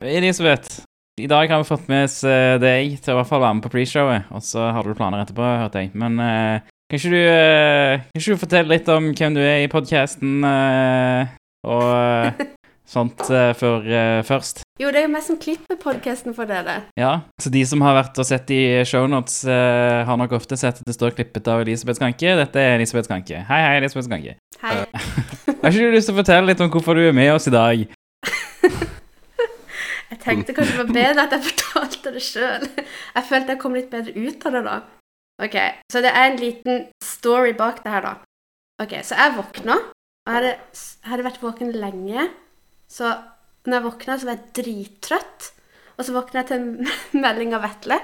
Elisabeth, i dag har vi fått med oss eh, deg til å i hvert fall være med på pre-showet, og så har du planer etterpå, hørte jeg. Men uh, kan ikke du, uh, kan ikke du fortelle litt om hvem du er i podkasten, og eh, sånt eh, først? Jo, det er jo meg som klipper podkasten for dere. Ja, så de som har vært og sett i shownotes, uh, har nok ofte sett at det står klippet av Elisabeth Skanke. Dette er Elisabeth Skanke. Hei, hei, Elisabeth Skanke. Hei. Har ikke du lyst til å fortelle litt om hvorfor du er med oss i dag? Jeg tenkte kanskje det var bedre at jeg fortalte det sjøl. Jeg følte jeg kom litt bedre ut av det da. Ok, Så det er en liten story bak det her, da. Ok, Så jeg våkna. Jeg hadde, jeg hadde vært våken lenge. Så når jeg våkna, så var jeg drittrøtt. Og så våkna jeg til en melding av Vetle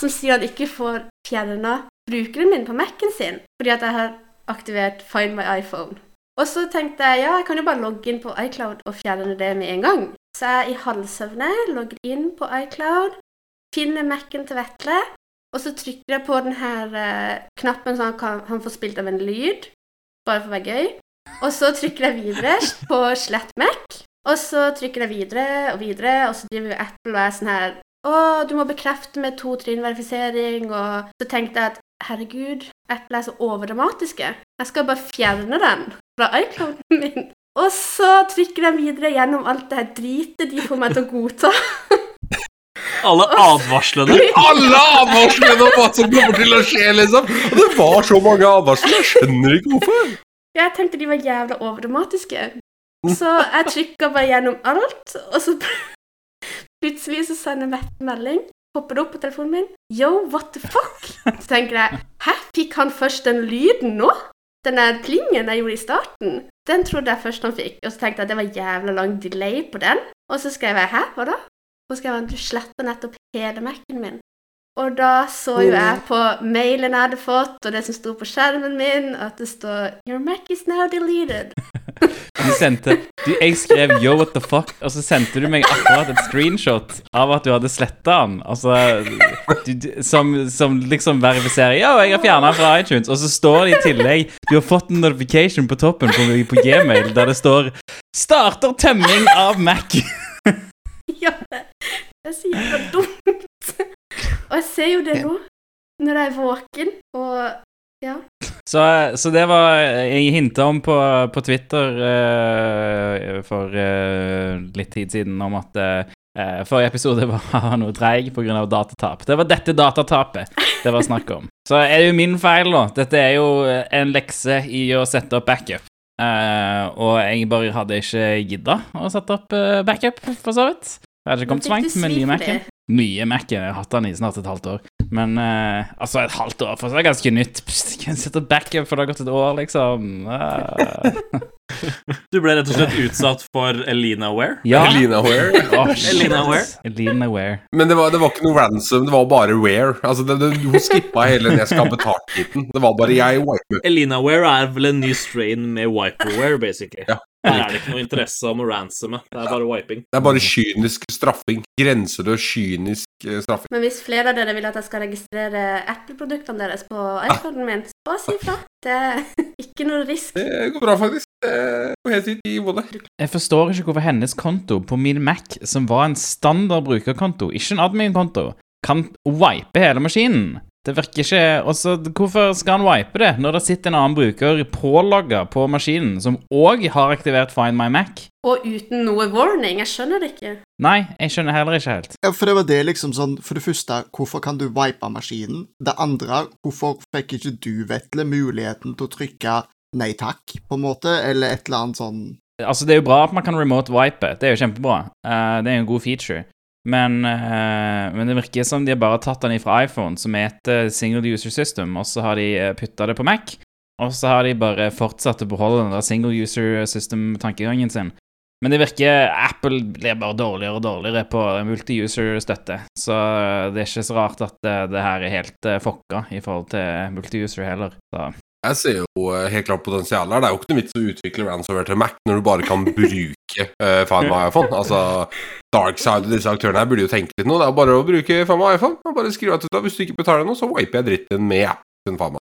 som sier han ikke får fjerna brukeren min på Mac-en sin fordi at jeg har aktivert Find my iPhone. Og så tenkte jeg ja, jeg kan jo bare logge inn på iCloud og fjerne det med en gang. Så er i halvsøvne, logger inn på iCloud, finner Mac-en til Vetle, og så trykker jeg på denne eh, knappen så han, kan, han får spilt av en lyd, bare for å være gøy. Og så trykker jeg videre på slett Mac, og så trykker jeg videre og videre, og så driver jo Apple og er sånn her Å, du må bekrefte med to trinn-verifisering, og så tenkte jeg at herregud, Apple er så overdramatiske. Jeg skal bare fjerne den fra iClouden min. Og så trykker jeg videre gjennom alt det her dritet de får meg til å godta. Alle advarslene. Alle advarslene om hva som kommer til å skje, liksom! Og det var så mange advarsler, jeg skjønner ikke hvorfor. Jeg tenkte de var jævla overdramatiske. Så jeg trykka bare gjennom alt, og så plutselig så sender Mette melding. Popper det opp på telefonen min. Yo, what the fuck? Så tenker jeg Hæ, fikk han først den lyden nå? Den der plingen jeg gjorde i starten, den trodde jeg først han fikk. Og så tenkte jeg at det var jævla lang delay på den. Og så skrev jeg hæ, hva da? Og så skrev han du sletta nettopp hele Mac-en min. Og da så jo jeg på mailen jeg hadde fått, og det som sto på skjermen min, at det står Your Mac is now deleted. Du sendte du, Jeg skrev 'yo, what the fuck', og så sendte du meg akkurat et screenshot av at du hadde sletta den. Altså du, du, som, som liksom verifiserer 'yo, jeg har fjerna den fra iTunes', og så står det i tillegg Du har fått en notification på toppen på, på Gmail der det står 'Starter tømming av Mac'. Ja, det det er så jævla dumt. Og jeg ser jo det nå, når jeg er våken, og ja. Så, så det var jeg hinta om på, på Twitter uh, for uh, litt tid siden om at uh, forrige episode var noe treig pga. datatap. Det var dette datatapet det var snakk om. Så er det jo min feil, da. Dette er jo en lekse i å sette opp backup. Uh, og jeg bare hadde ikke gidda å sette opp uh, backup, for så vidt. Jeg hadde ikke kommet så langt med nye Mac-en. det? Mye Mac-en. Jeg har hatt den i snart et halvt år. Men uh, altså, et halvt år for så er det ganske nytt. Pst, kan sette backup for det har gått et år, liksom. Uh. Du ble rett og slett utsatt for Elinaware. Ja. Elinaware. Shit. Elinaware. Elinaware. Men det var, det var ikke noe ransom, det var bare ware. Altså, det, det, Hun skippa hele den jeg skal ha betalt-biten. Det var bare jeg wiper. Elinaware er vel en ny strain med wiperware, basically. Ja. Her er det ikke noe interesse om å ransome. Det er bare wiping. Det er bare kynisk straffing. Grenseløs kynisk eh, straffing. Men hvis flere av dere vil at jeg skal registrere Apple-produktene deres på iPhonen min, så bare si ifra. Det er ikke noe risk. Det går bra, faktisk. Jeg forstår ikke hvorfor hennes konto på min Mac, som var en standard brukerkonto, ikke en admin-konto, kan wipe hele maskinen. Det virker ikke også, Hvorfor skal han wipe det, når det sitter en annen bruker pålogga på maskinen, som òg har aktivert Find my Mac? Og uten noe warning. Jeg skjønner det ikke. Nei, jeg skjønner heller ikke helt. Ja, for det var det liksom sånn For det første, hvorfor kan du wipe maskinen? Det andre, hvorfor fikk ikke du, Vetle, muligheten til å trykke nei takk, på en måte, eller et eller annet sånn Altså, det er jo bra at man kan remote wipe. Det er jo kjempebra. Uh, det er jo en god feature. Men, eh, men det virker som de har bare tatt den ifra iPhone, som er et eh, single user system, og så har de uh, putta det på Mac. Og så har de bare fortsatt å beholde den der single user system-tankegangen sin. Men det virker Apple blir bare dårligere og dårligere på multi-user-støtte. Så det er ikke så rart at det, det her er helt uh, fucka i forhold til multi-user heller. Så Jeg ser jo eh, helt klart potensial her. Det er jo ikke noe vits å utvikle ransomware til Mac når du bare kan bruke uh, Find my iPhone. Altså, Darkside og disse aktørene her burde jo tenke litt nå. Det er jo bare å bruke Fama iPhone. Og bare skrive at da, hvis du ikke betaler noe, så wiper jeg dritten med appen Fama.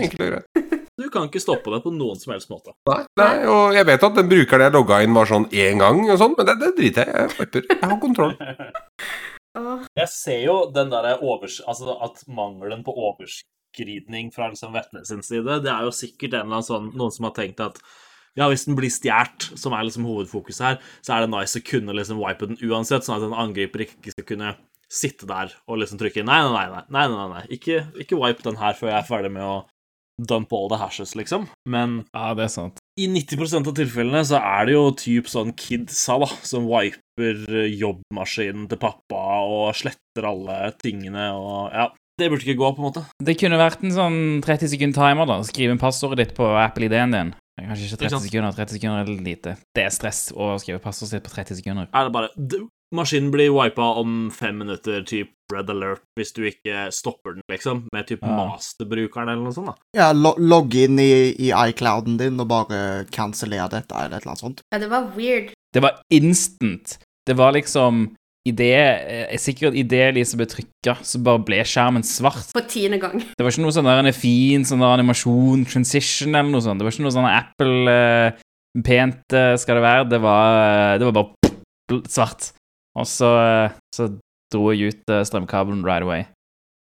Enkelt og greit. Du kan ikke stoppe det på noen som helst måte. Nei, nei, og jeg vet at den brukeren jeg logga inn, var sånn én gang, og sånn, men det, det driter jeg i. Jeg. Jeg har kontroll. Jeg ser jo den derre overs... Altså at mangelen på overskridning fra liksom Vetle sin side, det er jo sikkert en eller annen sånn Noen som har tenkt at ja, hvis den blir stjålet, som er liksom hovedfokuset her, så er det nice å kunne liksom wipe den uansett, sånn at en angriper ikke skal kunne sitte der og liksom trykke nei, nei, nei, nei, nei, nei. Ikke, ikke wipe den her før jeg er ferdig med å dump all the hashes, liksom. Men Ja, det er sant. i 90% av tilfellene så er det jo typ sånn kidsa da, som wiper jobbmaskinen til pappa og sletter alle tingene og ja. Det burde ikke gå, på en måte. Det kunne vært en sånn 30 sekund timer, da. Skriv inn passordet ditt på Apple-ID-en din. Kanskje ikke Ikke 30 sekunder. 30 sekunder er lite. Det er stress å skrive passordet sitt på 30 sekunder. Er det bare Maskinen blir wipa om fem minutter, typ red alert, hvis du ikke stopper den, liksom, med typ Ja. masterbrukeren eller noe sånt, da. Ja, lo logg inn i, i iClouden din og bare kansellere dette, eller et eller annet sånt. ja, det var weird. Det var instant. Det var liksom Idet Sikkert idet Elisabeth trykka, så bare ble skjermen svart. På tiende gang. Det var ikke noe sånn der en fin sånn der animasjon, transition eller noe sånt. Det var ikke noe sånn Apple eh, pent eh, skal det være. Det var, eh, det var bare svart. Og så, eh, så dro jeg ut eh, strømkabelen right away.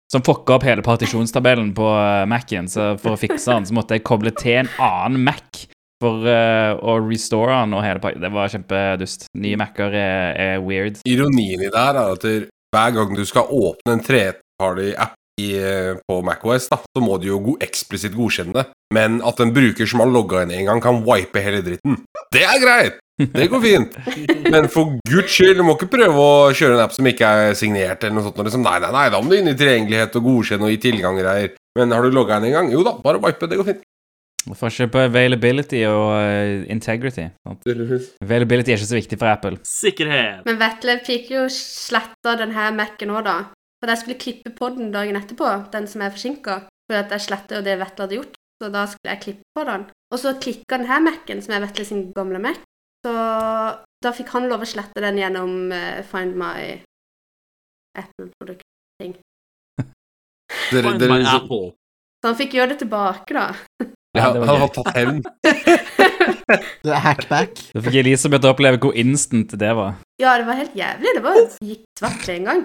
Som fucka opp hele partisjonstabellen på eh, Mac-en, så for å fikse den så måtte jeg koble til en annen Mac for uh, å restore den og hele pakka. Det var kjempedust. Nye Mac-er er, er weird. Ironien i det her er at hver gang du skal åpne en tredjeparty-app eh, på MacOS, da, så må du jo go eksplisitt godkjenne det. Men at en bruker som har logga inn en gang, kan wipe hele dritten, det er greit! Det går fint. Men for guds skyld, du må ikke prøve å kjøre en app som ikke er signert, eller noe sånt. Liksom, nei, nei, nei, da må du inn i tilgjengelighet og godkjenne og gi tilgangreier. Men har du logga inn en gang, jo da, bare wipe, det går fint. Forskjell på availability og eh, integrity. Sant? Availability er ikke så viktig for Apple. Sikkerhet! Men Vetle fikk jo sletta denne Mac-en òg, da. For jeg skulle klippe på den dagen etterpå, den som er forsinka. For at jeg sletta jo det Vetle hadde gjort, så da skulle jeg klippe på den. Og så klikka denne Mac-en, som er Vetle sin gamle Mac, så da fikk han lov å slette den gjennom eh, Find my Apple-produkt-ting. Find my Apple. Så han fikk gjøre det tilbake, da. ja, han har tatt hevn. Det er hackback. Da fikk Elisabeth oppleve hvor instant det var. Ja, det var helt jævlig. Det var gikk svart med en gang.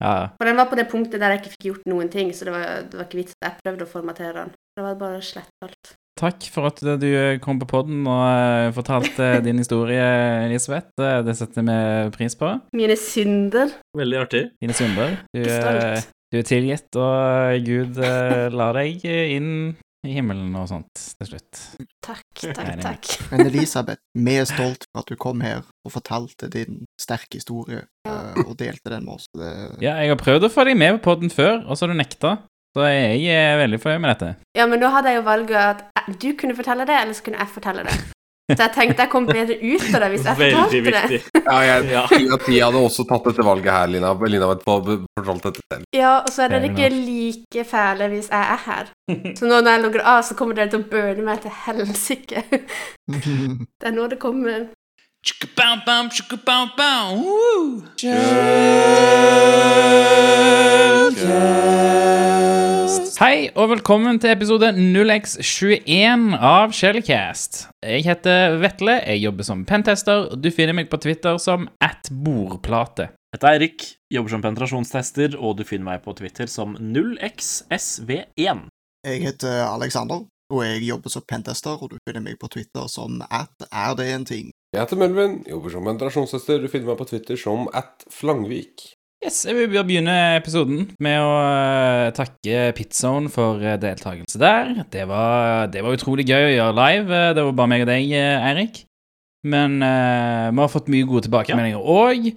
Ja, For den var på det punktet der jeg ikke fikk gjort noen ting, så det var, det var ikke vits at jeg prøvde å formatere den. Det var bare slett alt. Takk for at du kom på podden og eh, fortalte din historie, Elisabeth. Det setter vi pris på. Mine synder. Veldig artig. Dine synder. Du, eh, stolt. du er tilgitt, og Gud eh, lar deg inn i himmelen og sånt til slutt. Takk, takk, takk. Men Elisabeth, vi er stolt for at du kom her og fortalte din sterke historie, eh, og delte den med oss. Det, Ja, jeg har prøvd å få deg med på den før, og så har du nekta. Så jeg er veldig fornøyd med dette. Ja, men nå hadde jeg jo valget at eh, du kunne fortelle det, eller så kunne jeg fortelle det. Så jeg tenkte jeg kom bedre ut av det hvis jeg Veldig fortalte det. viktig. Ja, jeg, Ja. jeg hadde også tatt dette valget her, Lina. Lina vet på, fortalt dette selv. Ja, og så er dere ikke like fæle hvis jeg er her. Så nå når jeg logger av, så kommer dere til å burne meg til helsike. Det er nå det kommer. Chicka-bam-bam, woo! Hei, og velkommen til episode 0x21 av Shellcast. Jeg heter Vetle, jeg jobber som pentester, og du finner meg på Twitter som at bordplate. Dette er Eirik, jobber som penetrasjonstester, og du finner meg på Twitter som 0xsv1. Jeg heter Alexander, og jeg jobber som pentester, og du finner meg på Twitter som at er det en ting. Jeg heter Melvin, jobber som penetrasjonstester, Du finner meg på Twitter som at Flangvik. Yes, jeg vil begynne episoden med å eh, takke Pizzone for uh, deltakelse der. Det var, det var utrolig gøy å gjøre live. eh, Det var bare meg og deg, eh, Eirik. Men uh, vi har fått mye gode tilbakemeldinger òg.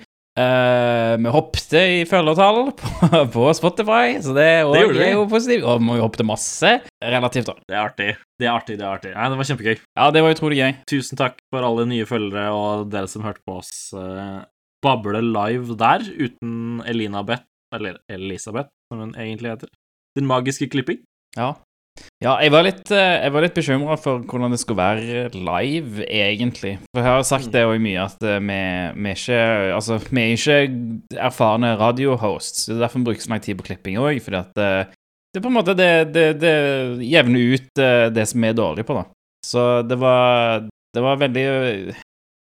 vi hoppte i følgertall på, på Spotify, så det, Det er jo positivt. Og vi hoppet masse, relativt, da. Det er artig. Det er artig, det er artig. Nei, det var kjempegøy. Ja, det var utrolig gøy. Tusen takk for alle nye følgere og dere som hørte på oss eh, bable live der, uten Elinabeth, eller Elisabeth, som hun egentlig heter. Din magiske klipping. Ja. Ja, jeg var litt, eh, jeg litt bekymra for hvordan det skulle være live, egentlig. For jeg har sagt det òg mye, at eh, vi, vi, ikke, altså, vi er ikke erfarne radiohosts. Det er derfor vi bruker så lang tid på klipping òg. Fordi at eh, det er på en måte det, det, det jevner ut det som vi er dårlige på, da. Så det var, det var veldig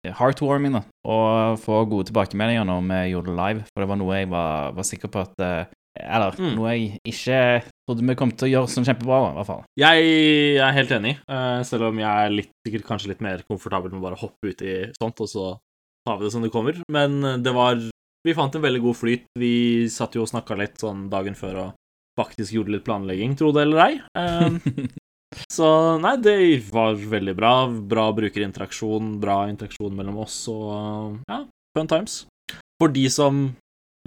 heartwarming da, å få gode tilbakemeldinger når vi gjorde det live, for det var noe jeg var, var sikker på at eh, Eller Mm. noe jeg ikke trodde vi kom til å gjøre sånn kjempebra, i hvert fall. Jeg er helt enig, eh, selv om jeg er litt, sikkert kanskje litt mer komfortabel med å bare hoppe ut i sånt, og så tar vi det som det kommer. Men eh, det var Vi fant en veldig god flyt. Vi satt jo og snakka litt sånn dagen før og faktisk gjorde litt planlegging, tro det eller ei. Så nei, det var veldig bra. Bra brukerinteraksjon, bra interaksjon mellom oss og ja, fun times. For de som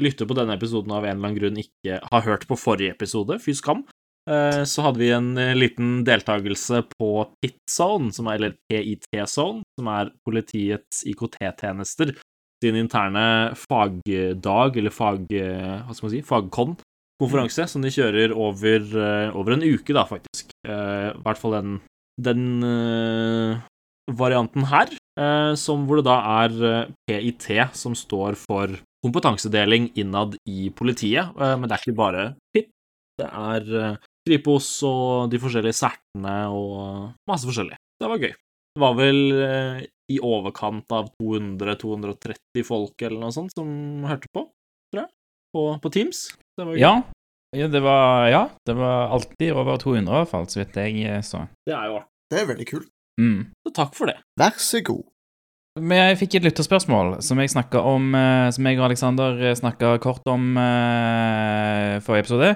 lytter på denne episoden av en eller annen grunn ikke har hørt på forrige episode, fy skam, eh, så hadde vi en eh, liten deltakelse på PIT Zone, er, eller PIT Zone, som er politiets IKT-tjenester sin interne fagdag, eller fag... eh, Hva skal man si? Fagkon konferanse som de kjører over, eh, over en uke, da, faktisk. Eh, I hvert fall den, den eh, varianten her, som hvor det da er PIT som står for kompetansedeling innad i politiet. Men det er ikke bare PIT. Det er Kripos og de forskjellige sertene og masse forskjellig. Det var gøy. Det var vel i overkant av 200-230 folk eller noe sånt som hørte på, tror jeg, på, på Teams. Det var gøy. Ja. ja, det var Ja, det var alltid over 200, i hvert fall, så vidt jeg eh, så. Det er jo artig. Det er veldig kult. Mm. Så takk for det. Vær så god. Men jeg fikk et lytterspørsmål som jeg om eh, Som jeg og Aleksander snakka kort om uh, forrige episode.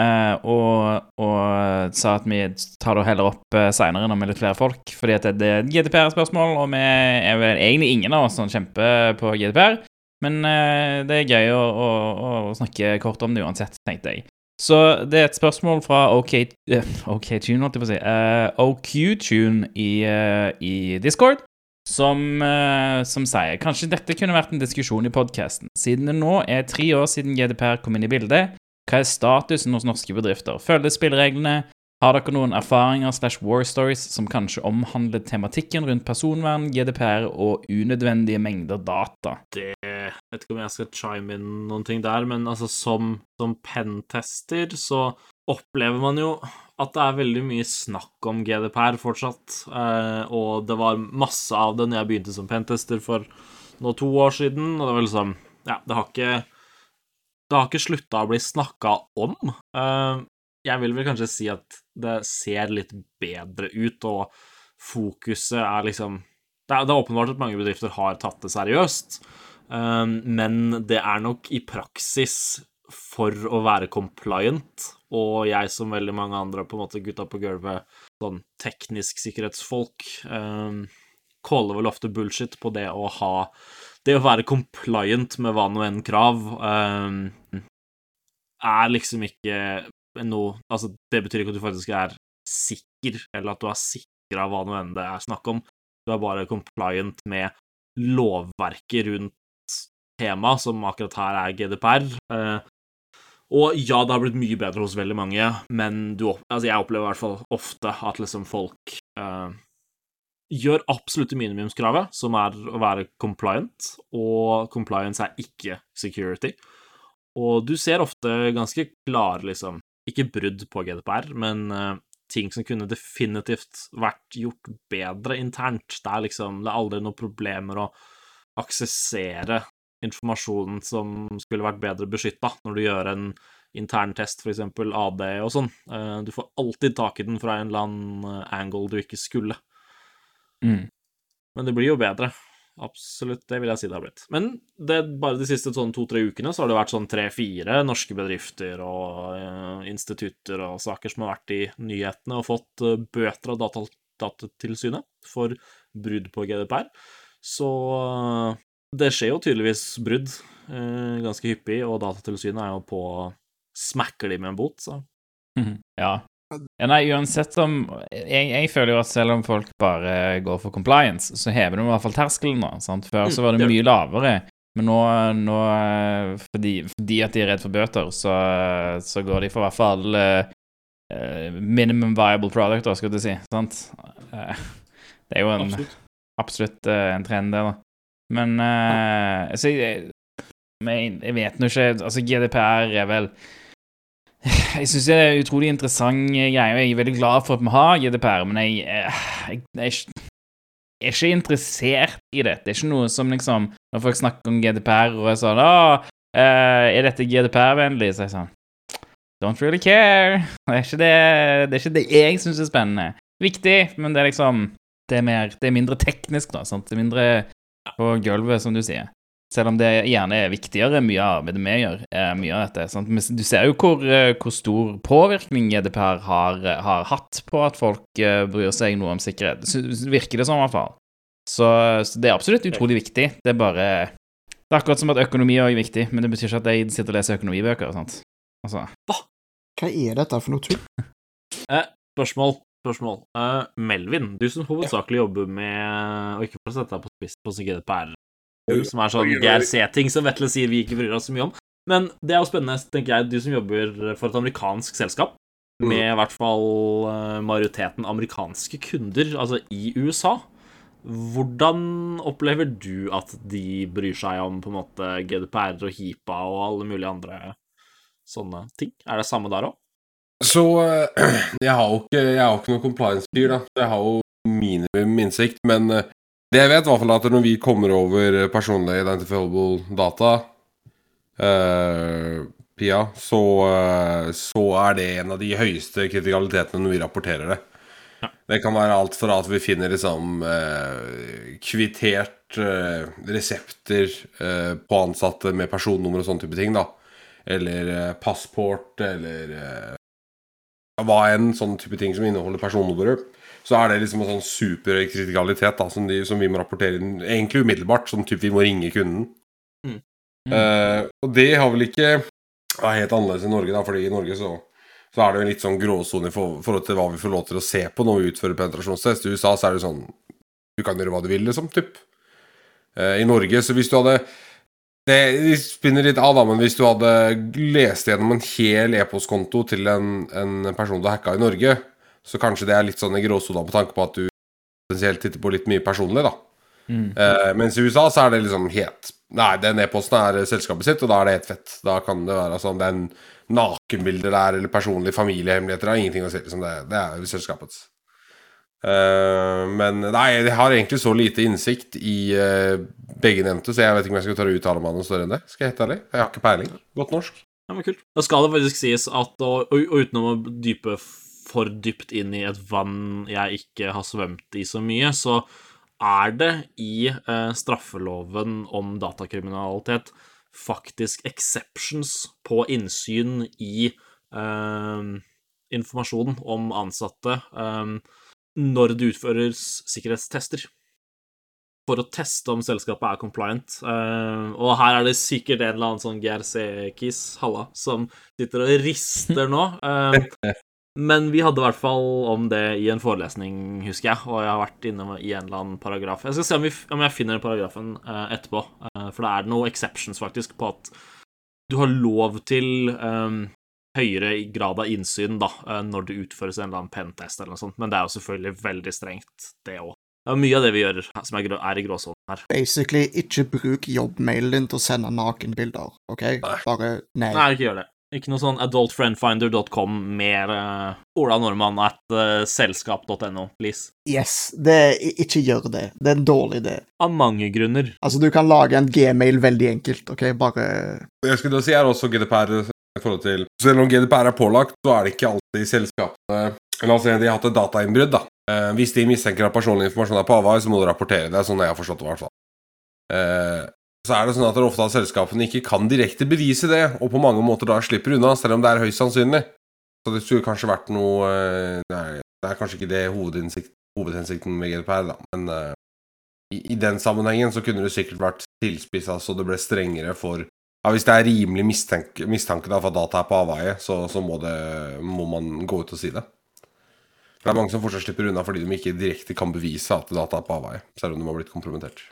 Uh, og, og sa at vi tar det heller opp uh, seinere når vi er litt flere folk. Fordi at det, det er et GDPR-spørsmål, og vi er vel egentlig ingen av oss som kjemper på GDPR. Men eh, det er gøy å, å, å snakke kort om det uansett, tenkte jeg. Så det er et spørsmål fra OK, eh, OK Tune, holdt jeg på å si. eh, OQ-tune i, eh, i Discord som, eh, som sier kanskje dette kunne vært en diskusjon i podkasten. Siden det nå er tre år siden GDPR kom inn i bildet, hva er statusen hos norske bedrifter? Følger spillereglene? Har dere noen erfaringer slash war stories som kanskje omhandler tematikken rundt personvern, GDPR og unødvendige mengder data? det vet ikke om jeg skal chime inn noen ting der, men altså som, som pentester så opplever man jo at det er veldig mye snakk om GDPR fortsatt, eh, og det var masse av det når jeg begynte som pentester for nå to år siden, og det var liksom Ja, det har ikke Det har ikke slutta å bli snakka om. Eh, jeg vil vel kanskje si at det ser litt bedre ut, og fokuset er liksom Det er, det er åpenbart at mange bedrifter har tatt det seriøst, men det er nok i praksis for å være compliant, og jeg som veldig mange andre, på en måte gutta på gulvet, sånn teknisk sikkerhetsfolk, eh, caller vel ofte bullshit på det å ha Det å være compliant med hva nå enn krav eh, er liksom ikke noe Altså, det betyr ikke at du faktisk er sikker, eller at du er sikra hva nå enn det er snakk om. Du er bare compliant med lovverket rundt temaet, som akkurat her er GDPR. Eh, og ja, det har blitt mye bedre hos veldig mange, men du, altså jeg opplever i hvert fall ofte at liksom folk eh, gjør absolutte minimumskravet, som er å være compliant, og compliance er ikke security. Og du ser ofte ganske klare, liksom, ikke brudd på GDPR, men eh, ting som kunne definitivt vært gjort bedre internt. Det er liksom, det er aldri noen problemer å aksessere informasjonen som skulle vært bedre beskytta når du gjør en interntest, f.eks. AD og sånn. Eh, Du får alltid tak i den fra en eller annen eh, angle du ikke skulle. Mm. Men det blir jo bedre. Absolutt, det vil jeg si det har blitt. Men det, bare de siste sånn to-tre ukene så har det vært sånn tre-fire norske bedrifter og eh, institutter og saker som har vært i nyhetene og fått eh, bøter av Datatilsynet for brudd på GDPR. Så eh, det skjer jo tydeligvis brudd eh, ganske hyppig, og Datatilsynet er jo på Smacker de med en bot, så Ja. ja. Nei, uansett om jeg, jeg føler jo at selv om folk bare går for compliance, så hever de i hvert fall terskelen nå. sant? Før så Mm, var det mye lavere. Men nå, nå fordi, fordi at de er redd for bøter, så, så går de for i hvert fall eh, minimum viable product, skal du si. Sant? Uh, det er jo en, absolutt. eh, en trend, det, da. Men uh, altså, jeg, men jeg vet nå ikke Altså, GDPR er vel Jeg syns det er en utrolig interessant greie, og jeg er veldig glad for at vi har GDPR, men jeg, eh, jeg, jeg, er ikke- jeg er interessert i det. Det er ikke noe som liksom Når folk snakker om GDPR og er sånn Å, eh, er dette GDPR-vennlig? Så jeg sånn Don't really care. Det er ikke det, det, er ikke det jeg syns er spennende. Viktig, men det er liksom Det er, mer, det er mindre teknisk, da. Sant? Det er mindre på gulvet, som du sier. Selv om det gjerne er viktigere, mye av arbeidet vi gjør, er mye av dette. Sant? Men du ser jo hvor, eh, hvor stor påvirkning GDPR har, har hatt på at folk eh, bryr seg noe om sikkerhet. Virker det som, i hvert fall. Så, så det er absolutt utrolig viktig. Det er bare Det er akkurat som at økonomi er viktig, men det betyr ikke at jeg sitter og leser økonomibøker. sant? Altså, Hva er dette for noe tull? Spørsmål. Spørsmål. Uh, Melvin, du som hovedsakelig jobber med Og ikke for å sette deg på spiss på GDPR, som er sånn. GRC-ting som Vetle sier vi ikke bryr oss så mye om. Men det er jo spennende, tenker jeg, du som jobber for et amerikansk selskap, Mm. med i hvert fall eh, majoriteten amerikanske kunder, altså i USA. Hvordan opplever du at de bryr seg om på en måte GDPR og HIPA og alle mulige andre sånne ting? Er det samme der òg? Så eh, jeg har jo ikke, jeg har ikke noen compliance-fyr, da. Jeg har jo minimum innsikt, men eh, det jeg vet, i hvert fall at når vi kommer over personlig identifiable data, uh, Pia, så, uh, så er det en av de høyeste kritikalitetene når vi rapporterer det. Det kan være alt fra at vi finner liksom uh, kvittert resepter på ansatte med personnummer og sånne type ting, da. Eller passport, eller hva enn sånn type ting som inneholder personnummeret, så er det liksom en sånn superkritikalitet da, som, de, som vi må rapportere inn egentlig umiddelbart. Sånn type vi må ringe kunden. Mm. Eh, og det har vel ikke er helt annerledes i Norge, da, fordi i Norge så, så er det jo en litt sånn gråsone i for- forhold til hva vi får lov til å se på når vi utfører penetrasjonstest. I USA så er det sånn Du kan gjøre hva du vil, liksom, typ. Eh, I Norge, så hvis du hadde det spinner litt av, da, men hvis du hadde lest gjennom en hel e-postkonto til en, en person du hacka i Norge, så kanskje det er litt sånn i gråsona på tanke på at du potensielt titter på litt mye personlig, da. mm. Eh, mens i USA så er det liksom helt Nei, den e-posten er selskapet sitt, og da er det helt fett. Da kan det være sånn altså, den en der, eller personlige familiehemmeligheter. Har ingenting å si. Liksom det, det er selskapets. Eh, men nei, jeg har egentlig så lite innsikt i uh, begge nevnte, så jeg vet ikke om jeg skal tørre å uttale meg noe større enn det. Skal jeg hete ærlig? Jeg har ikke peiling. Godt norsk. Ja, men kult. Da skal det faktisk sies at, og, og, uten å dype for dypt inn i et vann jeg ikke har svømt i så mye, så er det i eh, straffeloven om datakriminalitet faktisk exceptions på innsyn i eh, informasjon om ansatte eh, når det utføres sikkerhetstester for å teste om selskapet er compliant. Eh, og her er det sikkert en eller annen sånn GRC-kis, halla, som sitter og rister nå. Eh, men vi hadde i hvert fall om det i en forelesning, husker jeg, og jeg har vært inne i en eller annen paragraf. Jeg skal se om, vi, om jeg finner paragrafen eh, etterpå, for det er noen exceptions faktisk på at du har lov til høyere grad av innsyn da, eh, når det utføres en eller annen pentest eller noe sånt, men det er jo selvfølgelig veldig strengt, det òg. Det er mye av det vi gjør som er, grå, er i gråsonen her. Basically, ikke bruk jobbmailen din til å sende nakenbilder, OK? Bare nei. Nei, ikke gjør det. Ikke noe sånn adultfriendfinder.com med uh, Ola Normann at uh, selskap.no, please. Yes, det, ikke gjør det. Det er en dårlig idé. Av mange grunner. Altså, du kan lage en gmail veldig enkelt, OK? Bare Jeg skulle si er også GDPR i forhold til Selv om GDPR er pålagt, så er det ikke alltid selskapene La oss si de har hatt et datainnbrudd, da. Eh, hvis de mistenker at personlig informasjon er på avvei, så må du rapportere det. Sånn jeg har forstått det, i hvert fall. Eh, så er det sånn at det ofte at selskapene ikke kan direkte bevise det, og på mange måter da slipper unna, selv om det er høyst sannsynlig. Så det skulle kanskje vært noe eh, Nei, det er kanskje ikke det hovedhensikt, hovedhensikten med GDPR, da, men eh, i, i den sammenhengen så kunne det sikkert vært tilspissa så det ble strengere for ja, Hvis det er rimelig mistanke, mistanke da, for at data er på avveie, så, så må, det, må man gå ut og si det. For det er mange som fortsatt slipper unna fordi de ikke direkte kan bevise at data er på avveie, selv om de har blitt kompromittert.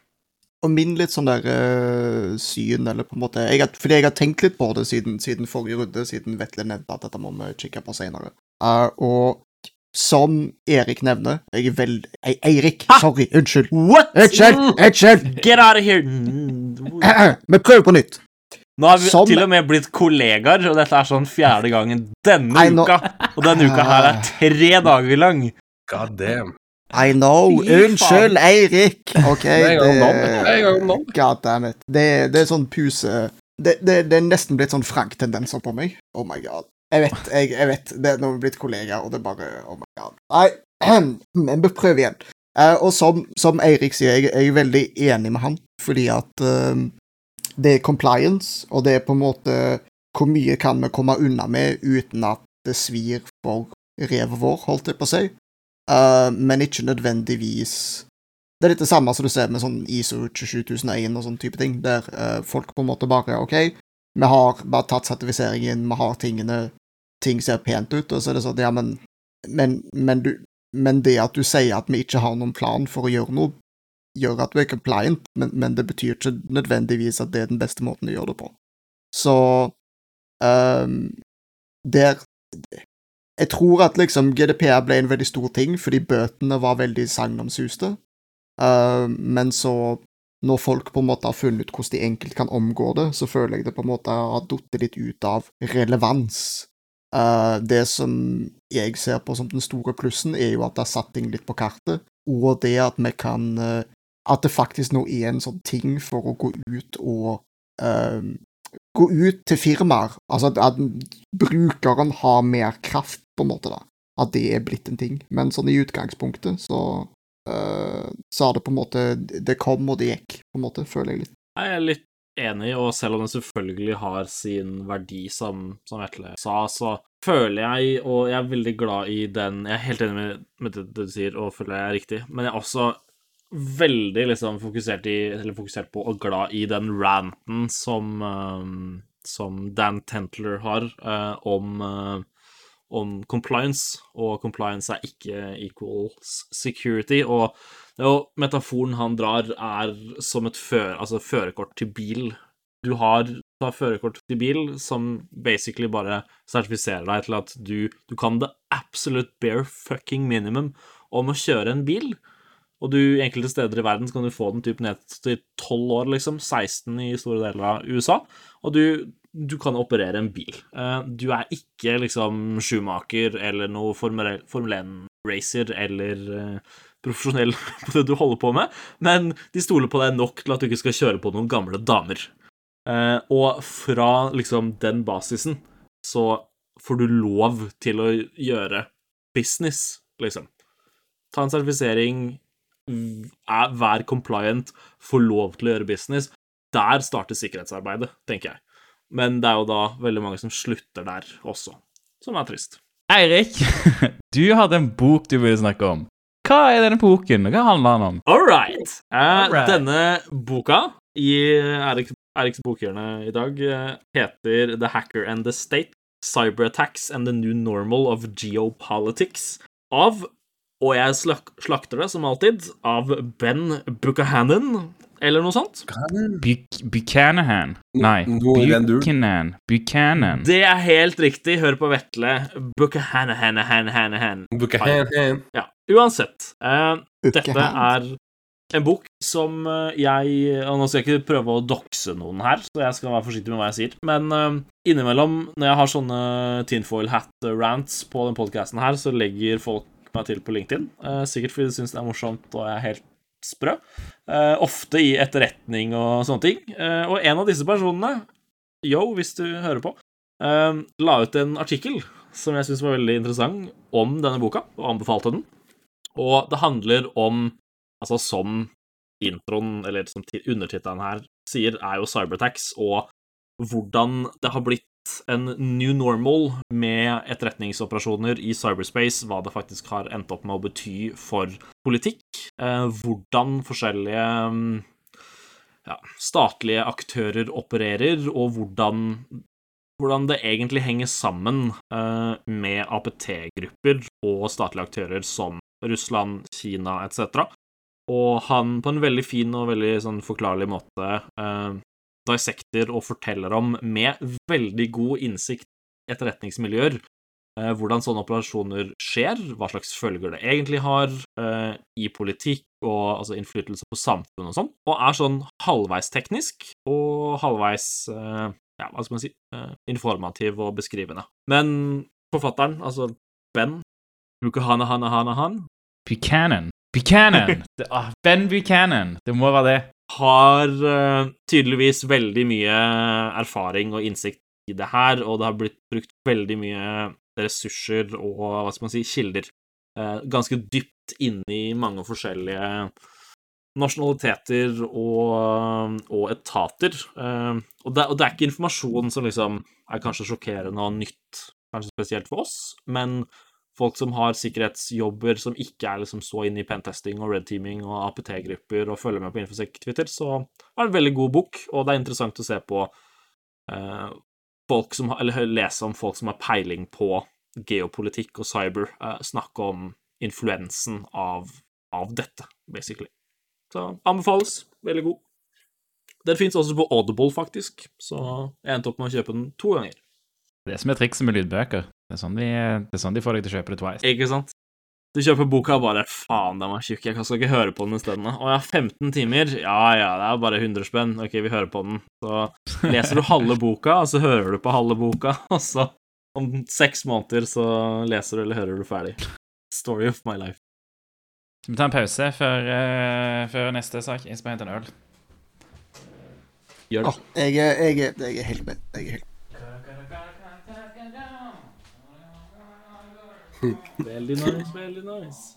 Og min litt sånn der øh, syn, eller på en måte jeg har, Fordi jeg har tenkt litt på det siden, siden forrige runde, siden Vetle nevnte at dette må vi kikke på senere. Eh, og som Erik nevner Jeg er veldig Ei- Eirik, sorry, unnskyld. What?! Unnskyld! Unnskyld! Get out of here! Mm. Vi prøver på nytt. Nå har vi Som- til og med blitt kollegaer, og dette er sånn fjerde gangen denne I uka. uka. Og denne uka her er tre dager lang. God damn. I know. Unnskyld, Eirik. OK, Det er en gang om dagen. Er. God damn it. Det, det er sånn puse det, det, det er nesten blitt sånn Frank-tendenser på meg. Oh my god. Jeg vet, jeg, jeg vet. Det er når vi blitt kollegaer, og det er bare Oh my god. Nei, men vi prøver igjen. Eh, og som, som Eirik sier, jeg, jeg er veldig enig med han, fordi at eh, det er compliance, og det er på en måte Hvor mye kan vi komme unna med uten at det svir for revet vår, holdt jeg på å si? uh, men ikke nødvendigvis Det er litt det samme som du ser med sånn ISO 27001 og sånn type ting, der uh, folk på en måte bare OK, vi har bare tatt sertifiseringen, vi har tingene Ting ser pent ut, og så er det sånn Ja, men men, men, du, men det at du sier at vi ikke har noen plan for å gjøre noe, gjør at du er compliant, men, men det betyr ikke nødvendigvis at det er den beste måten å gjøre det på. Så um, der Jeg tror at liksom GDPR ble en veldig stor ting fordi bøtene var veldig sagnomsuste, uh, men så når folk på en måte har funnet ut hvordan de enkelt kan omgå det, så føler jeg det på en måte har datt litt ut av relevans. Uh, det som jeg ser på som den store plussen, er jo at det har satt ting litt på kartet, og det at vi kan eh, At det faktisk nå er en sånn ting for å gå ut og uh, Gå ut til firmaer. Altså at, at brukeren har mer kraft, på en måte, da. At det er blitt en ting. Men sånn i utgangspunktet, så uh, så har det på en måte Det kom, og det gikk, på en måte, føler jeg litt. Jeg er litt enig, og selv om den selvfølgelig har sin verdi, som, som Vetle sa, så føler jeg, og jeg er veldig glad i den Jeg er helt enig med, med det, du sier, og føler jeg er riktig, men jeg er også veldig liksom fokusert, i, fokusert på og glad i den ranten som, um, som Dan Tentler har uh, om uh, om compliance, og compliance er ikke equals security. Og jo, metaforen han drar, er som et før, altså førerkort til bil. Du har da førerkort til bil som basically bare sertifiserer deg til at du, du kan det absolute bare fucking minimum om å kjøre en bil. Og du, enkelte steder i verden så kan du få den typ ned til 12 år, liksom. 16 i store deler av USA. Og du, du kan operere en bil. Eh, Du er ikke liksom Schumacher eller noe Formel Formel 1-racer eller eh, profesjonell på det du holder på med, men de stoler på deg nok til at du ikke skal kjøre på noen gamle damer. Eh, Og fra liksom den basisen så får du lov til å gjøre business, liksom. Ta en sertifisering, er- vær compliant, få lov til å gjøre business. Der starter sikkerhetsarbeidet, tenker jeg. Men det er jo da veldig mange som slutter der også, som er trist. Eirik, du hadde en bok du ville snakke om. Hva er denne boken? Hva handler den om? All right. Eh, All right. Denne boka i Eriks, Eriks bokhjørne i dag eh, heter The Hacker and the State Cyberattacks and the New Normal of Geopolitics av, og jeg slak slakter det som alltid, av Ben Buchanan, eller noe sånt. Buchanan? Nei. Buchanan. Buchanan. Det er helt riktig. Hør på Vetle. Buchanan. Buchanan. Ja, uansett. Uh, dette er en bok som eh, jeg Og nå skal jeg ikke prøve å dokse noen her, så jeg skal være forsiktig med hva jeg sier. Men uh, innimellom, når jeg har sånne tinfoil hat-rants på den podkasten her, så legger folk meg til på LinkedIn. eh, sikkert fordi de syns det er morsomt og jeg er helt sprø. Eh, ofte i etterretning og sånne ting. Eh, og en av disse personene, yo, hvis du hører på, la ut en artikkel som jeg syns var veldig interessant, om denne boka, og anbefalte den. Og det handler om, altså som introen, eller som ti- undertittelen her sier, er jo cyberattacks, og hvordan det har blitt en new normal med etterretningsoperasjoner i cyberspace, hva det faktisk har endt opp med å bety for politikk, eh, hvordan forskjellige mm, ja, statlige aktører opererer, og hvordan, hvordan det egentlig henger sammen eh, med APT-grupper og statlige aktører som Russland, Kina etc. Og han på en veldig fin og veldig sånn forklarlig måte eh, dissekter og forteller om, med veldig god innsikt etterretningsmiljøer, eh, hvordan sånne operasjoner skjer, hva slags følger det egentlig har eh, i politikk og altså innflytelse på samfunn og sånn, og er sånn halvveis teknisk og halvveis eh, ja, hva skal man si, informativ og beskrivende. Men forfatteren, altså Ben Bukahanahanahan Hana Hana Han, Buchanan. Buchanan! Det, ah, ben Buchanan. Det må være det. har uh, tydeligvis veldig mye erfaring og innsikt i det her, og det har blitt brukt veldig mye ressurser og hva skal man si, kilder uh, ganske dypt inni i mange forskjellige nasjonaliteter og, og etater. Uh, og, det, og det er ikke informasjon som liksom er kanskje sjokkerende og nytt, kanskje spesielt for oss, men folk som har sikkerhetsjobber som ikke er liksom så inne i pentesting og red-teaming og APT-grupper og følger med på Infosec-Twitter, så er det en veldig god bok, og det er interessant å se på eh, folk som eller lese om folk som har peiling på geopolitikk og cyber, eh, snakke om influensen av, av dette, basically. Så anbefales. Veldig god. Den fins også på Audible, faktisk, så jeg endte opp med å kjøpe den to ganger. Det som er trikset med lydbøker. Det er sånn de, det er sånn de får deg til å kjøpe det twice. Ikke sant? Du kjøper boka og bare Faen, den var tjukk, jeg skal ikke høre på den isteden. Å ja, 15 timer? Ja ja, det er bare 100 spenn. Ok, vi hører på den. Så leser du halve boka, og så hører du på halve boka, og så om seks måneder så leser du eller hører du ferdig. Story of my life. Skal vi ta en pause før, uh, før neste sak? Jeg skal hente en øl. Gjør Å, jeg, er- jeg, er- jeg er helt med. Jeg er helt Veldig nice, veldig nice.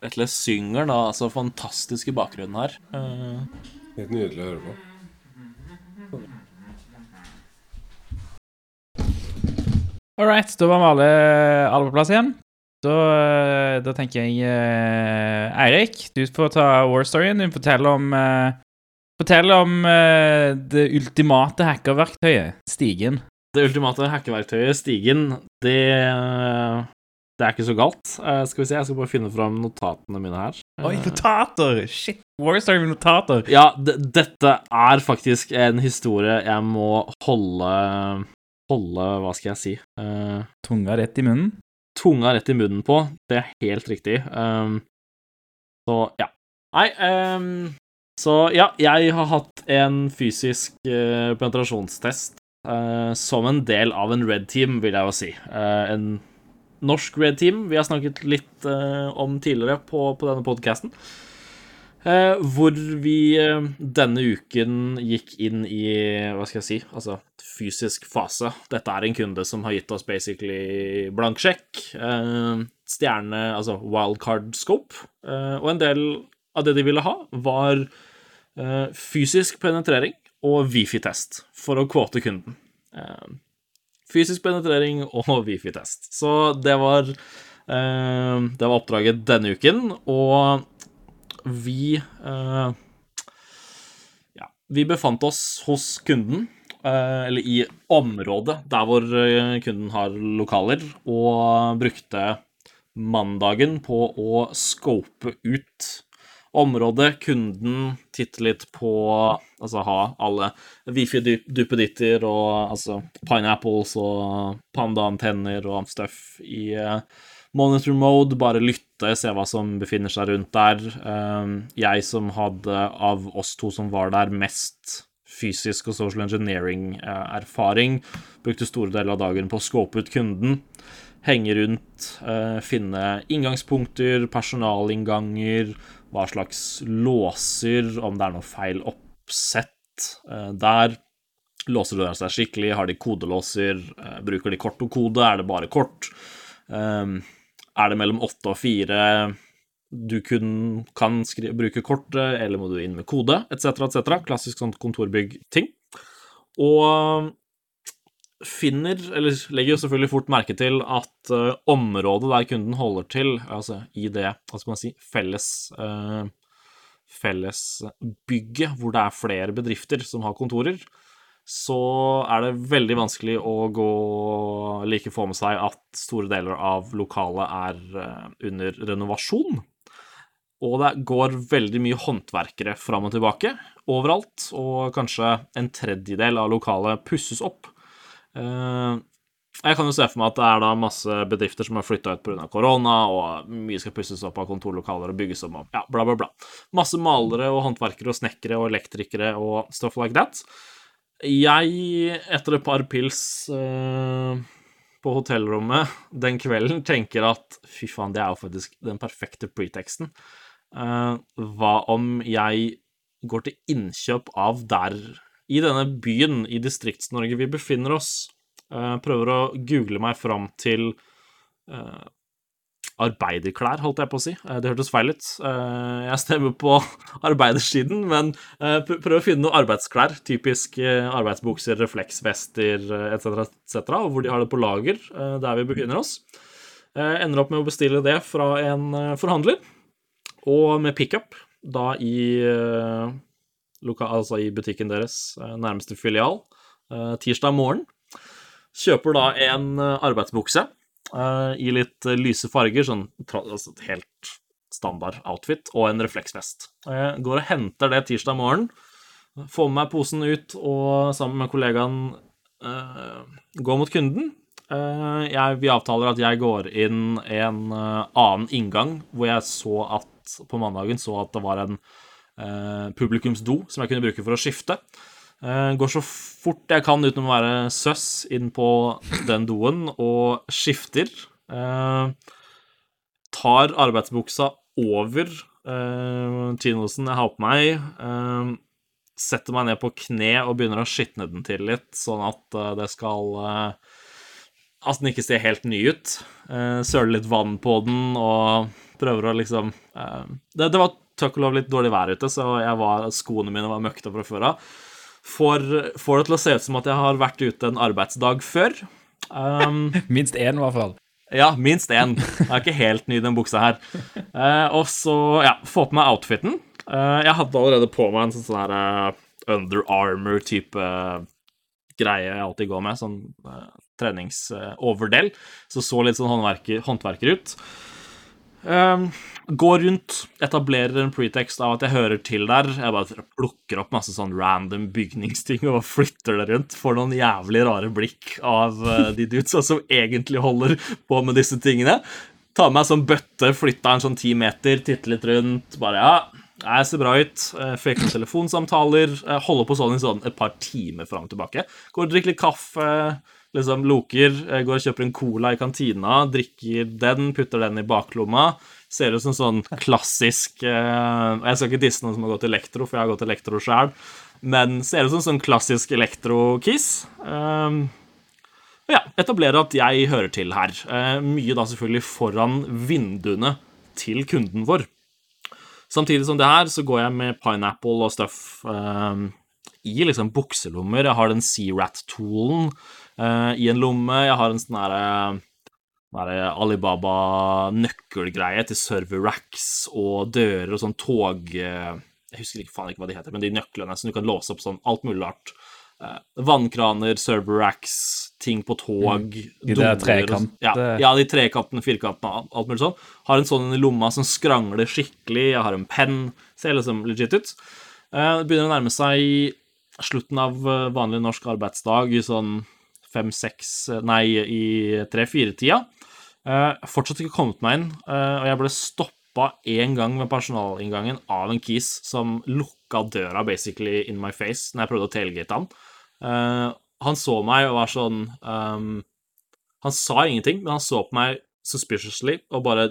Vetle synger da altså fantastisk i bakgrunnen her. Eh, Helt nydelig å høre på. All right, da var vi alle, alle på plass igjen. Da, eh, da tenker jeg uh, Eirik, du får ta war storyen. Du forteller om uh, Fortell om uh, det ultimate hackerverktøyet, Stigen. Det ultimate hackeverktøyet, Stigen, det, det er ikke så galt. Uh, skal vi se, jeg skal bare finne fram notatene mine her. Oi, Eh, notater! Shit, war story med notater. Ja, dette er faktisk en historie jeg må holde Holde, hva skal jeg si uh, Tunga rett i munnen. Tunga rett i munnen på. Det er helt riktig. Um, så ja. Nei um, Så ja, jeg har hatt en fysisk uh, penetrasjonstest eh, som en del av en red team, vil jeg jo si. Uh, en norsk red team vi har snakket litt uh, om tidligere på, på denne podkasten. Hvor vi denne uken gikk inn i, hva skal jeg si, altså fysisk fase. Dette er en kunde som har gitt oss basically blank sjekk, stjerne, altså wildcard scope, og en del av det de ville ha, var fysisk penetrering og wifi-test, for å kvote kunden. Eh, fysisk penetrering og wifi-test. Så det var, eh, det var oppdraget denne uken, og vi eh, Ja, vi befant oss hos kunden, eh, eller i området der hvor eh, kunden har lokaler, og brukte mandagen på å scope ut området, kunden, titte litt på Altså ha alle wifi-duppeditter og altså pineapples og panda-antenner og stuff i eh, monitor mode, bare lytte, se hva som befinner seg rundt der. Eh, jeg som hadde, av oss to som var der, mest fysisk og social engineering-erfaring, brukte store deler av dagen på å scope ut kunden. Henge rundt, eh, finne inngangspunkter, personalinnganger, hva slags låser, om det er noe feil oppsett eh, der. Låser det seg skikkelig? Har de kodelåser? Eh, bruker de kort og kode? Er det bare kort? Um, er det mellom åtte og fire du kun kan bruke kortet, eller må du inn med kode, etc., etc. Klassisk sånn kontorbygg-ting. Og finner, eller legger jo selvfølgelig fort merke til at uh, området der kunden holder til, altså i det, hva skal man si, felles uh, fellesbygget, hvor det er flere bedrifter som har kontorer, så er det veldig vanskelig å gå like få med seg at store deler av lokalet er uh, under renovasjon. Og det går veldig mye håndverkere fram og tilbake overalt, og kanskje en tredjedel av lokalet pusses opp. Eh, jeg kan jo se for meg at det er da masse bedrifter som har flytta ut pga. korona, og mye skal pusses opp av kontorlokaler og bygges om, og ja, bla, bla, bla. Masse malere og håndverkere og snekkere og elektrikere og stuff like that. Jeg, etter et par pils eh, på hotellrommet den kvelden, tenker at fy faen, det er jo faktisk den perfekte preteksten. Eh, hva om jeg går til innkjøp av der, i denne byen i Distrikts-Norge vi befinner oss, eh, prøver å google meg fram til eh, arbeiderklær, holdt jeg på å si. Eh, Det hørtes feil ut. Jeg stemmer på arbeidersiden, men prøver å finne noen arbeidsklær. Typisk arbeidsbukser, refleksvester etc., etc., og hvor de har det på lager der vi befinner oss. Eh, Ender opp med å bestille det fra en forhandler, og med pickup da i, altså i butikken deres, eh, nærmeste filial, eh, tirsdag morgen. Kjøper da en eh, arbeidsbukse i litt lyse farger, sånn altså helt standard outfit, og en refleksvest. Jeg går og henter det tirsdag morgen, får med meg posen ut og sammen med kollegaen uh, går mot kunden. Uh, jeg, vi avtaler at jeg går inn en uh, annen inngang, hvor jeg så at på mandagen så at det var en publikumsdo som jeg kunne bruke for å skifte. Eh, går så fort jeg kan uten å være søss inn på den doen og skifter. Eh, tar arbeidsbuksa over eh, chinosen jeg har på meg. Eh, setter meg ned på kne og begynner å skitne den til litt, sånn at eh, det skal eh, At den ikke ser helt ny ut. Eh, Søler litt vann på den og prøver å liksom eh, det, det var takk og lov litt dårlig vær ute, så var, skoene mine var møkta fra før av. Får, får det til å se ut som at jeg har vært ute en arbeidsdag før. Um, Minst én, i hvert fall. ja, minst én. Jeg er ikke helt ny i den buksa her. Uh, og så, ja, få på meg outfiten. Uh, jeg hadde allerede på meg en sånn sånn her uh, Under Armour-type greie jeg alltid går med, sånn treningsoverdel. så så litt sånn håndverker, håndverker ut. Um, går rundt, etablerer en pretext av at jeg hører til der. Jeg bare plukker opp masse sånn random bygningsting og flytter det rundt. Får noen jævlig rare blikk av eh, de dudesa som egentlig holder på med disse tingene. Tar med meg sånn bøtte, flytta en sånn ti meter, titter litt rundt. Bare ja, jeg ser bra ut. Eh, noen telefonsamtaler. eh, Holder på sånn i sånn et par timer fram og tilbake. Går og drikker litt kaffe liksom loker, går og kjøper en cola i kantina, drikker den, putter den i baklomma. Ser ut som sånn klassisk eh, Jeg skal ikke disse noen som har gått elektro, for jeg har gått elektro sjøl, men ser ut som sånn klassisk elektro-kiss. Um, ja, etablerer at jeg hører til her. Eh, mye da selvfølgelig foran vinduene til kunden vår. Samtidig som det her, så går jeg med pineapple og stuff eh, i liksom bukselommer. Jeg har den Sea-Rat-toolen eh, i en lomme. Jeg har en sånn herre der Alibaba-nøkkelgreie til server racks og dører og sånn tog... eh, Jeg husker ikke faen ikke hva de heter, men de nøklene som du kan låse opp sånn alt mulig rart. Eh, vannkraner, server racks, ting på tog mm. I der og- trekant- Ja, ja, de trekantene, firkantene, alt- mulig sånn. Har en sånn i lomma som skrangler skikkelig. Jeg har en penn. Ser liksom legit ut. Eh, Det begynner å nærme seg slutten av eh, vanlig norsk arbeidsdag i sånn fem-seks Nei, i tre-fire-tida. Uh, fortsatt ikke kommet meg inn, eh, og jeg ble stoppa én gang ved personalinngangen av en kis som lukka døra basically in my face når jeg prøvde å tailgate han. Eh, han så meg og var sånn um, Han sa ingenting, men han så på meg suspiciously og bare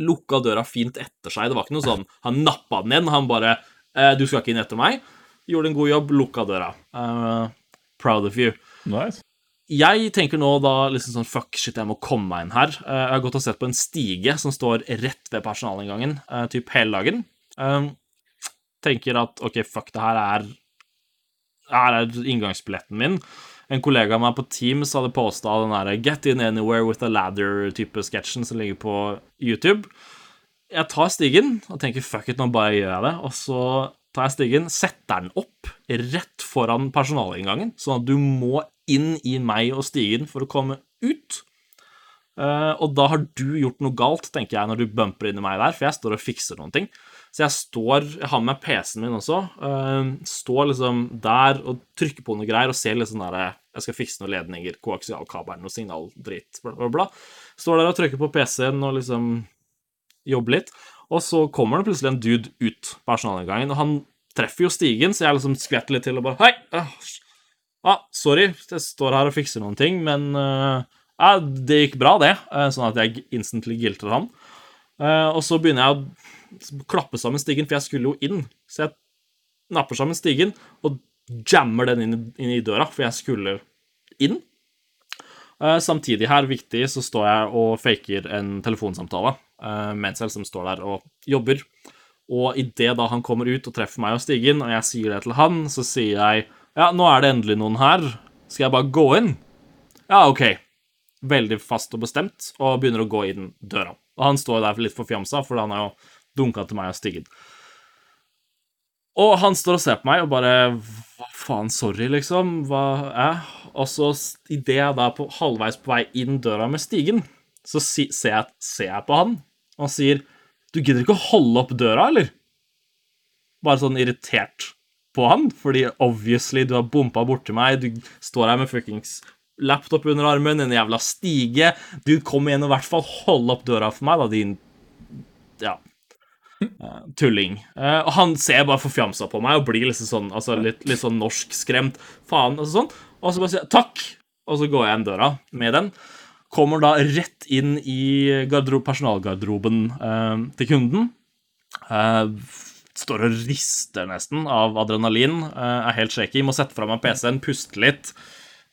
lukka døra fint etter seg. Det var ikke noe sånn Han nappa den igjen. Han bare eh, 'Du skal ikke inn etter meg.' Gjorde en god jobb, lukka døra. Uh, proud of you. Nice. Jeg tenker nå da liksom sånn Fuck, shit, jeg må komme meg inn her. Eh, Jeg har gått og sett på en stige som står rett ved personalinngangen, eh, typ hele dagen. Eh, Tenker at OK, fuck, det her er Her er inngangsbilletten min. En kollega av meg på Teams hadde posta den der Get in anywhere with a ladder-type sketsjen som ligger på YouTube. Jeg tar stigen og tenker fuck it, nå bare gjør jeg det. Og så tar jeg stigen, setter den opp rett foran personalinngangen, sånn at du må inn i meg og stigen for å komme ut. Eh, og da har du gjort noe galt, tenker jeg, når du bumper inn i meg der, for jeg står og fikser noen ting. Så jeg står Jeg har med meg PC-en min også. eh, står liksom der og trykker på noe greier og ser litt sånn derre Jeg skal fikse noen ledninger, koaksialkabelen, noe signaldritt, bla, bla, bla. Står der og trykker på PC-en og liksom jobber litt. Og så kommer det plutselig en dude ut på personalinngangen, og han treffer jo stigen, så jeg liksom skvetter litt til og bare Hei! Ah, ah, sorry, jeg står her og fikser noen ting, men eh, det gikk bra, det. eh, sånn at jeg instantly gilter han. Eh, og så begynner jeg å klappe sammen stigen, for jeg skulle jo inn. Så jeg napper sammen stigen og jammer den inn, inn i døra, for jeg skulle inn. Eh, samtidig her, viktig, så står jeg og faker en telefonsamtale mens jeg liksom står der og jobber. Og idet han kommer ut og treffer meg og stigen, og jeg sier det til han, så sier jeg ja, nå er det endelig noen her. Skal jeg bare gå inn? Ja, OK. Veldig fast og bestemt, og begynner å gå inn døra. Og han står der litt forfjamsa, for han har jo dunka til meg og stigget. Og han står og ser på meg og bare Hva faen, sorry, liksom. Hva er Og så idet jeg da er halvveis på vei inn døra med stigen, så si, ser, jeg, ser jeg på han, og han sier Du gidder ikke å holde opp døra, eller? Bare sånn irritert på han, fordi obviously du har bompa borti meg, du står her med fuckings laptop under armen, en jævla stige. Du kom igjen og i hvert fall holde opp døra for meg, da, din Ja. eh, tulling. Eh, og han ser bare forfjamsa på meg og blir liksom sånn, altså litt, litt sånn norskskremt. Faen, altså sånn. Og så bare sier jeg takk, og så går jeg inn døra med den. Kommer da rett inn i personalgarderoben eh, til kunden. Eh, står og rister nesten av adrenalin. eh, er helt shaky. Må sette fra meg PC-en, puste litt.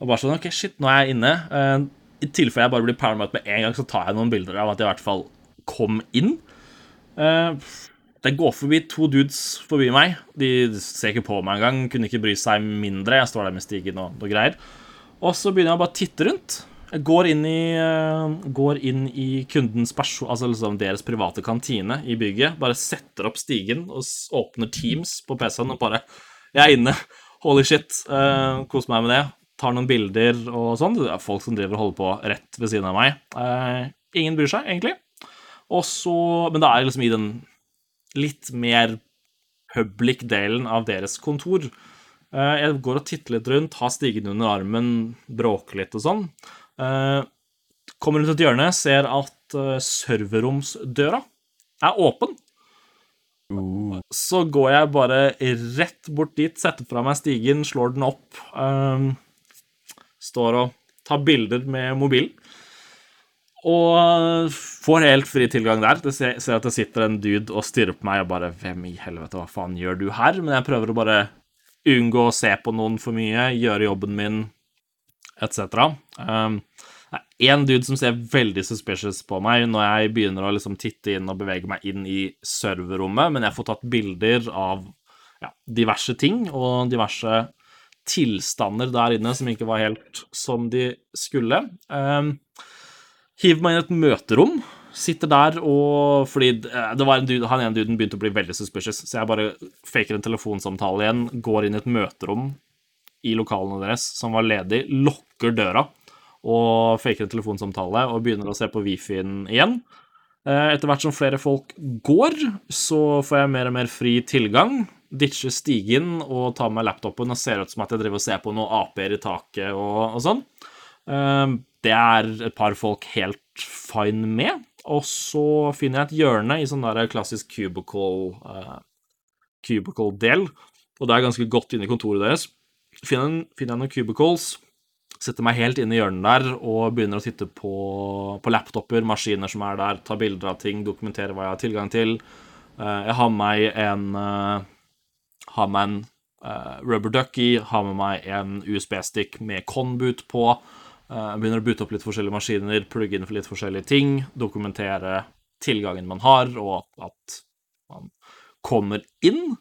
Og bare sånn OK, shit, nå er jeg inne. Eh, I tilfelle jeg bare blir paranoid med en gang, så tar jeg noen bilder av at jeg i hvert fall kom inn. Eh, det går forbi to dudes forbi meg. De ser ikke på meg engang. Kunne ikke bry seg mindre. Jeg står der med stigen og noe greier. Og så begynner jeg bare å titte rundt. Går inn i, eh, går inn i kundens perso altså liksom deres private kantine i bygget. Bare setter opp stigen og åpner Teams på PC-en og bare Jeg er inne. Holy shit. Uh, Kos meg med det. Tar noen bilder og sånn. Det er folk som driver og holder på rett ved siden av meg. Uh, ingen bryr seg, egentlig. Og så Men da er liksom i den litt mer public-delen av deres kontor. Jeg går og titter litt rundt, har stigen under armen, bråker litt og sånn. Eh, Kommer rundt et hjørne, ser at eh, serverromsdøra er åpen. Så går jeg bare rett bort dit, setter fra meg stigen, slår den opp. eh, Står og tar bilder med mobilen. Og får helt fri tilgang der. Jeg ser, ser at det sitter en dude og stirrer på meg og bare Hvem i helvete, hva faen gjør du her? Men jeg prøver å bare unngå å se på noen for mye, gjøre jobben min, etc. Um, det er én dude som ser veldig suspicious på meg når jeg begynner å liksom titte inn og bevege meg inn i serverrommet, men jeg får tatt bilder av ja, diverse ting og diverse tilstander der inne som ikke var helt som de skulle. Um, hiver meg inn et møterom. Sitter der og Fordi det var en dude, han ene duden begynte å bli veldig suspicious, så jeg bare faker en telefonsamtale igjen, går inn i et møterom i lokalene deres som var ledig, lukker døra og faker en telefonsamtale og begynner å se på Wifien igjen. Eh, Etter hvert som flere folk går, så får jeg mer og mer fri tilgang. Ditcher stigen og tar med laptopen og ser ut som at jeg driver og ser på noen aper i taket og, og sånn. Eh, Det er et par folk helt fine med. Og så finner jeg et hjørne i sånn der klassisk cubicle eh, cubicle-del, og det er ganske godt inne i kontoret deres. Finner, finner jeg noen cubicles, setter meg helt inn i hjørnet der og begynner å titte på, på laptoper, maskiner som er der, ta bilder av ting, dokumentere hva jeg har tilgang til. Eh, jeg har med meg en eh, har med en eh, rubber ducky, har med meg en USB-stick med conboot på. Eh, begynner å boote opp litt forskjellige maskiner, plugge inn for litt forskjellige ting, dokumentere tilgangen man har, og at man kommer inn.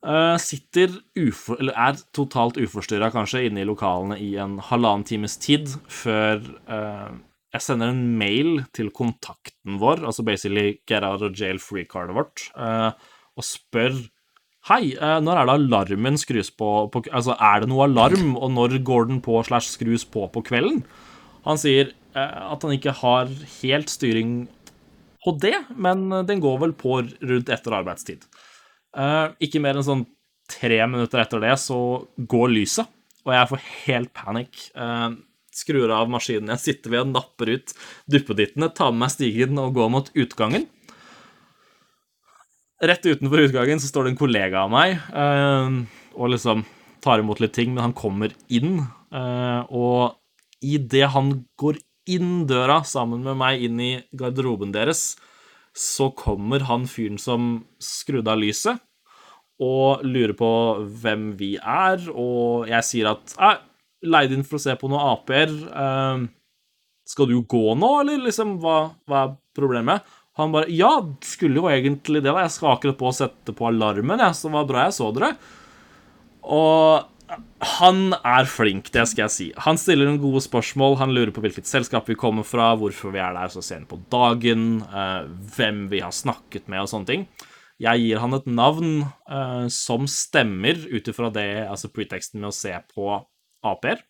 Eh, sitter ufor, eller er totalt uforstyrra kanskje inne i lokalene i en halvannen times tid før eh, jeg sender en mail til kontakten vår, altså basically get out of jail free-cardet vårt, eh, og spør Hei, når er det alarmen skrus på, på Altså, er det noe alarm, og når går den på slash skrus på på kvelden? Han sier at han ikke har helt styring på det, men den går vel på rundt etter arbeidstid. Eh, ikke mer enn sånn tre minutter etter det så går lyset, og jeg får helt panikk. Eh, skrur av maskinen jeg sitter ved, og napper ut duppedittene, tar med meg stigen og går mot utgangen. Rett utenfor utgangen så står det en kollega av meg eh, og liksom tar imot litt ting, men han kommer inn. Og idet han går inn døra sammen med meg inn i garderoben deres, så kommer han fyren som skrudde av lyset, og lurer på hvem vi er, og jeg sier at jeg leid inn for å se på noen AP-er. Eh, skal du gå nå, eller liksom, hva, hva er problemet? Han bare Ja, skulle jo egentlig det, da. Jeg skal akkurat på å sette på alarmen, jeg, så det var bra jeg så dere. Og han er flink, det skal jeg si. Han stiller noen gode spørsmål. Han lurer på hvilket selskap vi kommer fra, hvorfor vi er der så sent på dagen, eh, hvem vi har snakket med og sånne ting. Jeg gir han et navn eh, som stemmer ut ifra det, altså preteksten med å se på AP-er.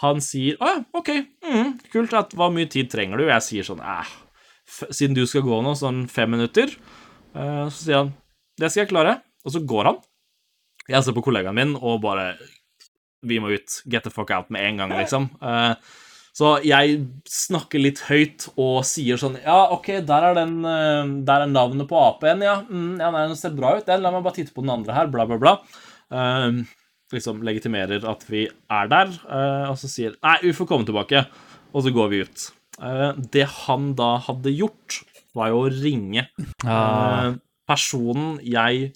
Han sier 'Å ja, OK, mm, kult. At, hva mye tid trenger du?' Jeg sier sånn f- Siden du skal gå nå, sånn fem minutter, eh, så sier han 'Det skal jeg klare', og så går han. Jeg ser på kollegaen min og bare Vi må ut. Get the fuck out med en gang, liksom. Eh, så jeg snakker litt høyt og sier sånn Ja, OK, der er, den, eh, der er navnet på AP-en, ja. Mm, ja, nei, den ser bra ut, den. La meg bare titte på den andre her, bla, bla, bla. Uh, liksom legitimerer at vi er der, uh, og så sier Nei, vi får komme tilbake. Og så går vi ut. Uh, det han da hadde gjort, var jo å ringe Ah, personen jeg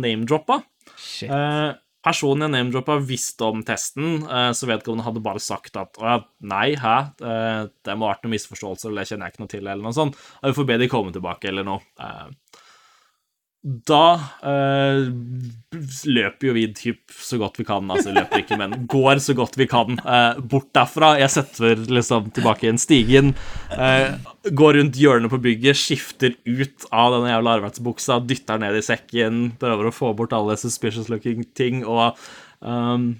name-droppa. Shit. Eh, personen jeg name-droppa, visste om testen, eh, så vedkommende hadde bare sagt at å ja, nei, hæ, eh, det må ha vært noen misforståelser, eller det kjenner jeg ikke noe til, eller noe sånt. Vi får be de komme tilbake, eller noe. Eh, da eh, løper jo vi typ så godt vi kan, altså løper ikke, men går så godt vi kan eh, bort derfra. Jeg setter liksom tilbake igjen stigen, eh, går rundt hjørnet på bygget, skifter ut av denne jævla arbeidsbuksa, dytter ned i sekken, prøver å få bort alle suspicious looking ting, og ehm,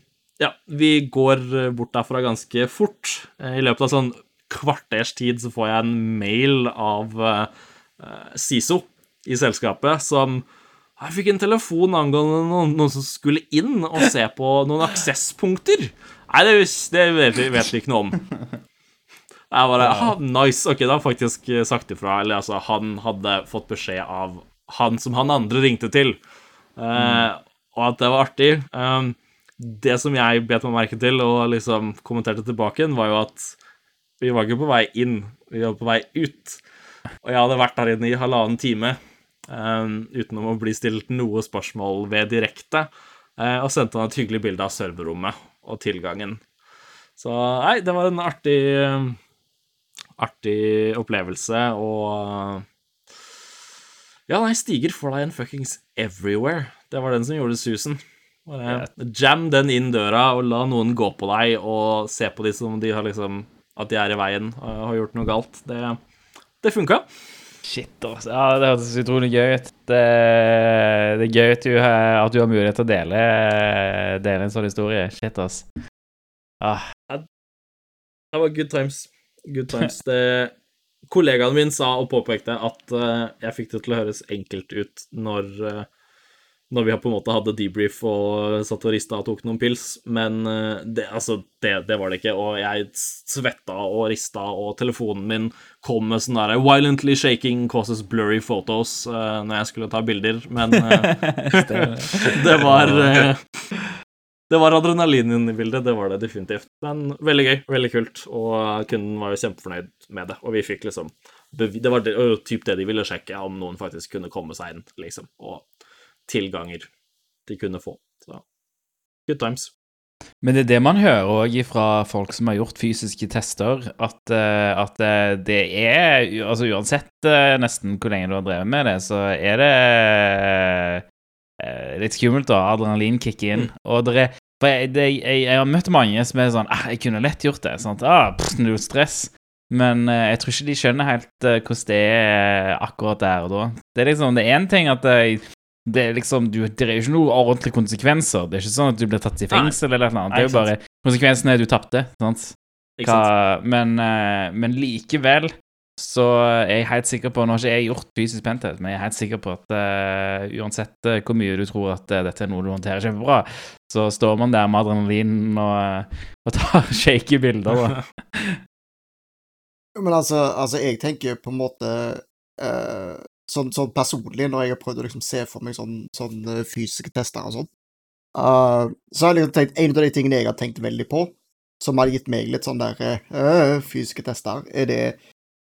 ja, vi går bort derfra ganske fort. I løpet av sånn kvarters tid så får jeg en mail av eh, SISO i selskapet som jeg fikk en telefon angående noen, noen som skulle inn og se på noen aksesspunkter. Nei, det, det vet, vi, ikke noe om. Jeg bare ah, Nice. Ok, da har faktisk sagt ifra. Eller altså, han hadde fått beskjed av han som han andre ringte til, eh, og at det var artig. Um, det som jeg bet meg merke til og liksom kommenterte tilbake var jo at vi var ikke på vei inn, vi var på vei ut. Og jeg hadde vært der inne i halvannen time um, uten å bli stilt noe spørsmål ved direkte, eh, og sendte han et hyggelig bilde av serverrommet og tilgangen. Så nei, det var en artig artig opplevelse, og Ja, nei, stiger får deg en fuckings everywhere. Det var den som gjorde susen. Bare jam den inn døra og la noen gå på deg og se på de som de har liksom At de er i veien og har gjort noe galt. Det, det funka. Shit, altså. Ja, det hørtes utrolig gøy ut. Det, det er gøy at du, har- at du har mulighet til å dele, dele en sånn historie. Shit, ass. Ah, Det var good times. Good times. Det, kollegaen min sa og påpekte at eh, jeg fikk det til å høres enkelt ut når, eh, når vi på en måte hadde debrief og satt og rista og tok noen pils, men eh, det, altså, det, det var det ikke. Og jeg svetta og rista, og telefonen min kom med sånn derre violently shaking causes blurry photos uh, når jeg skulle ta bilder, men uh, det var uh, det var adrenalin i bildet, det var det definitivt. Men veldig gøy, veldig kult, og kunden var jo kjempefornøyd med det. Og vi fikk liksom Det var det, typ det de ville sjekke, om noen faktisk kunne komme seg inn, liksom. Og tilganger de kunne få. Så good times. Men det er det man hører òg fra folk som har gjort fysiske tester, at, eh, at eh, det er Altså uansett eh, nesten hvor lenge du har drevet med det, så er det litt skummelt, da. Adrenalin kicker inn. Og det er For jeg, det, jeg, jeg har møtt mange som er sånn ah, 'Jeg kunne lett gjort det.' Sånn Ah, pff, null stress. Men jeg tror ikke de skjønner helt hvordan det er akkurat der og da. Det er liksom, det er én ting at eh, det er liksom, du, det er jo ikke noen ordentlige konsekvenser. Det er ikke sånn at du blir tatt i fengsel eller noe. Det er jo bare Konsekvensen er at du tapte. sant? Hva, men, eh, men likevel så er jeg helt sikker på Nå har ikke jeg gjort fysisk penthet, men jeg er helt sikker på at uh, uansett eh, hvor mye du tror at uh, dette er noe du håndterer kjempebra, så står man der med adrenalin og, og tar shaky bilder. Da. Men altså, altså, jeg tenker på en måte eh, sånn, sånn personlig, når jeg har prøvd å liksom se for meg sånn, sånn eh, fysiske tester og sånn, Uh, så har jeg liksom tenkt En av de tingene jeg har tenkt veldig på, som har gitt meg litt sånn der uh, fysiske tester, er det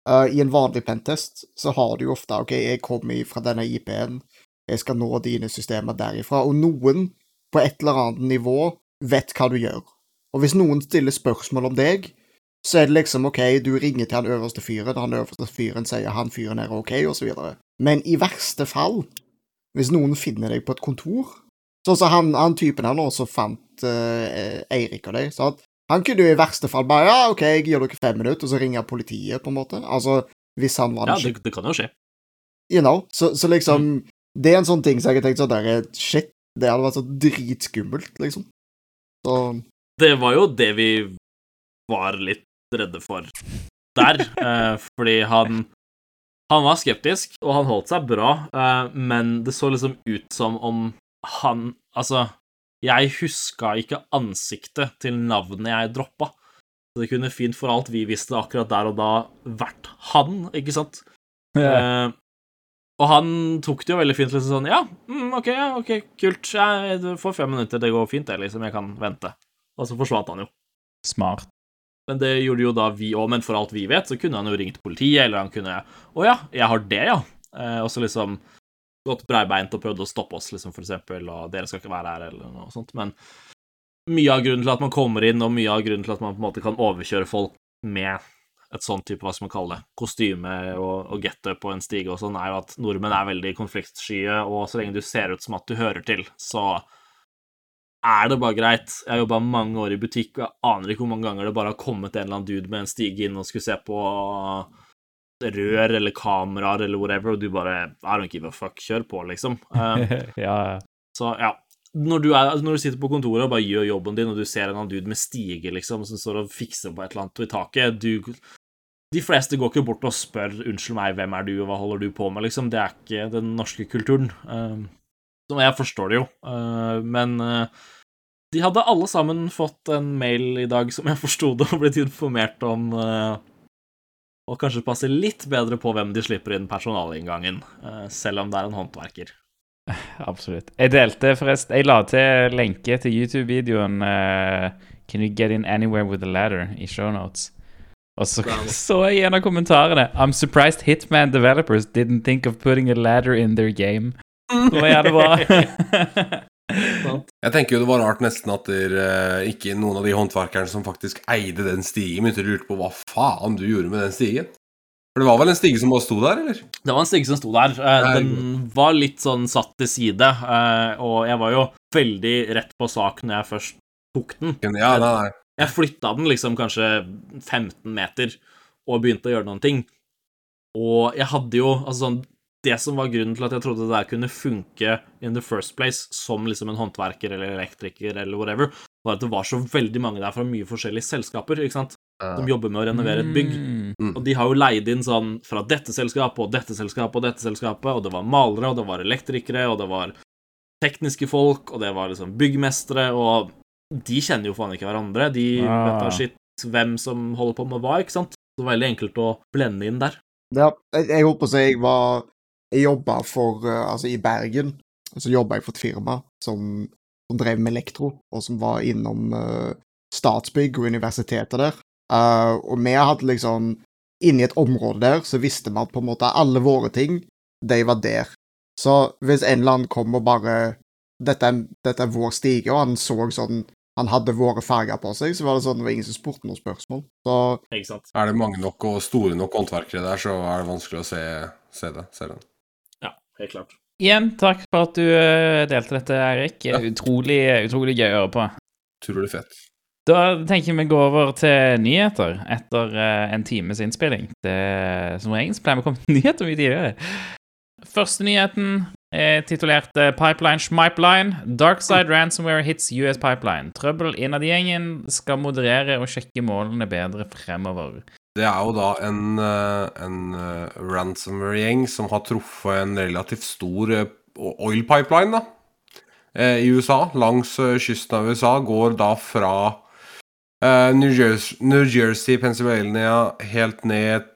uh, I en vanlig pentest så har du jo ofte OK, jeg kommer fra denne IP-en, jeg skal nå dine systemer derifra, og noen på et eller annet nivå vet hva du gjør. Og hvis noen stiller spørsmål om deg, så er det liksom OK, du ringer til han øverste fyren, han øverste fyren sier han fyren er OK, og så videre. Men i verste fall, hvis noen finner deg på et kontor Sånn som han, han typen nå som fant uh, Eirik og deg, sant? Han kunne jo i verste fall bare Ja, OK, jeg gir dere fem minutter, og så ringer politiet, på en måte. Altså, hvis han var Ja, det, det kan jo skje. You know, så, så liksom Det er en sånn ting som jeg har tenkt sånn der Shit, det hadde vært så dritskummelt, liksom. Så Det var jo det vi var litt redde for der, eh, fordi han Han var skeptisk, og han holdt seg bra, eh, men det så liksom ut som om han Altså, jeg huska ikke ansiktet til navnet jeg droppa. Så det kunne fint, for alt vi visste akkurat der og da, vært han, ikke sant? Eh, og han tok det jo veldig fint. Liksom sånn Ja, mm, OK, ok, kult. Jeg, får fem minutter. Det går fint, det, liksom. Jeg kan vente. Og så forsvant han jo. Smart. Men det gjorde jo da vi òg. Men for alt vi vet, så kunne han jo ringt politiet, eller han kunne Å ja, jeg har det, ja. Eh, og så liksom gått breibeint og prøvd å stoppe oss, liksom, for eksempel, og dere skal ikke være her, eller noe sånt. Men mye av grunnen til at man kommer inn, og mye av grunnen til at man på en måte kan overkjøre folk med et sånn type, hva skal man kalle det, kostyme og, og getup på en stige og sånn, er jo at nordmenn er veldig konfliktskye, og så lenge du ser ut som at du hører til, så er det bare greit. Jeg har jobba mange år i butikk, og jeg aner ikke hvor mange ganger det bare har kommet en eller annen dude med en stige inn og skulle se på rør eller kameraer eller whatever, og du bare I don't give a fuck, kjør på, liksom. Um, ja, så ja. Når du, er, når du sitter på kontoret og bare gjør jobben din, og du ser en eller annen dude med stige, liksom, som står og fikser på et eller annet i taket du, De fleste går ikke bort og spør 'unnskyld meg, hvem er du, og hva holder du på med', liksom. Det er ikke den norske kulturen. Um, så jeg forstår det jo, uh, men uh, de hadde alle sammen fått en mail i dag som jeg forsto det, og blitt informert om uh, og kanskje passe litt bedre på hvem de slipper inn personalinngangen, uh, selv om det er en håndverker. absolutt. Jeg delte forresten Jeg la til lenke til YouTube-videoen uh, Can you get in anywhere with a ladder i shownotes. Og så så jeg i en av kommentarene I'm surprised Hitman developers didn't think of putting a ladder in their game. Det var jævlig bra. Jeg tenker jo det var rart nesten at der, eh, ikke noen av de håndverkerne som faktisk eide den stigen, begynte å lure på hva faen du gjorde med den stigen. For det var vel en stige som bare sto der, eller? Det var en stige som sto der. Eh, Den var litt sånn satt til side, eh, og jeg var jo veldig rett på sak når jeg først tok den. Ja, nei, nei. Jeg flytta den liksom kanskje 15 meter og begynte å gjøre noen ting. Og jeg hadde jo Altså sånn Det som var grunnen til at jeg trodde det der kunne funke in the first place som liksom en håndverker eller elektriker eller whatever, var at det var så veldig mange der fra mye forskjellige selskaper, ikke sant, som jobber med å renovere et bygg. Mm. Og de har jo leid inn sånn fra dette selskapet og dette selskapet og dette selskapet, og det var malere, og det var elektrikere, og det var tekniske folk, og det var liksom byggmestere, og de kjenner jo faen ikke hverandre. De vet da skitt hvem som holder på med hva, ikke sant? Så det var veldig enkelt å blende inn der. Ja, jeg, jeg holdt på å si jeg var Jeg jobba for eh, Altså, i Bergen så jobba jeg for et firma som, som drev med elektro, og som var innom uh, Statsbygg og universitetet der. Uh, og vi hadde liksom Inni et område der så visste vi at på en måte alle våre ting, de var der. Så hvis en eller annen kom og bare dette er, dette er vår stige, og han så sånn Han hadde våre farger på seg, så var det sånn det var ingen som spurte noen spørsmål. Så Ikke sant? Er det mange nok og store nok håndverkere der, så er det vanskelig å se, se det. Se den. Helt klart. Igjen, takk for at du eh, delte dette, Eirik. Ja. Utrolig, utrolig gøy å høre på. Utrolig fett. Da tenker jeg vi går over til nyheter etter eh, en times innspilling. Det, som regel pleier vi å komme til nyheter mye tidligere. Første nyheten er titulert eh, Pipeline Schmipeline. Darkside ransomware hits US Pipeline. Trøbbel innad i gjengen skal moderere og sjekke målene bedre fremover. Det er jo da en, eh, en eh, ransomware-gjeng som har truffet en relativt stor eh, oil pipeline da, i USA. Langs kysten av USA går da fra New Jersey, Pennsylvania, helt ned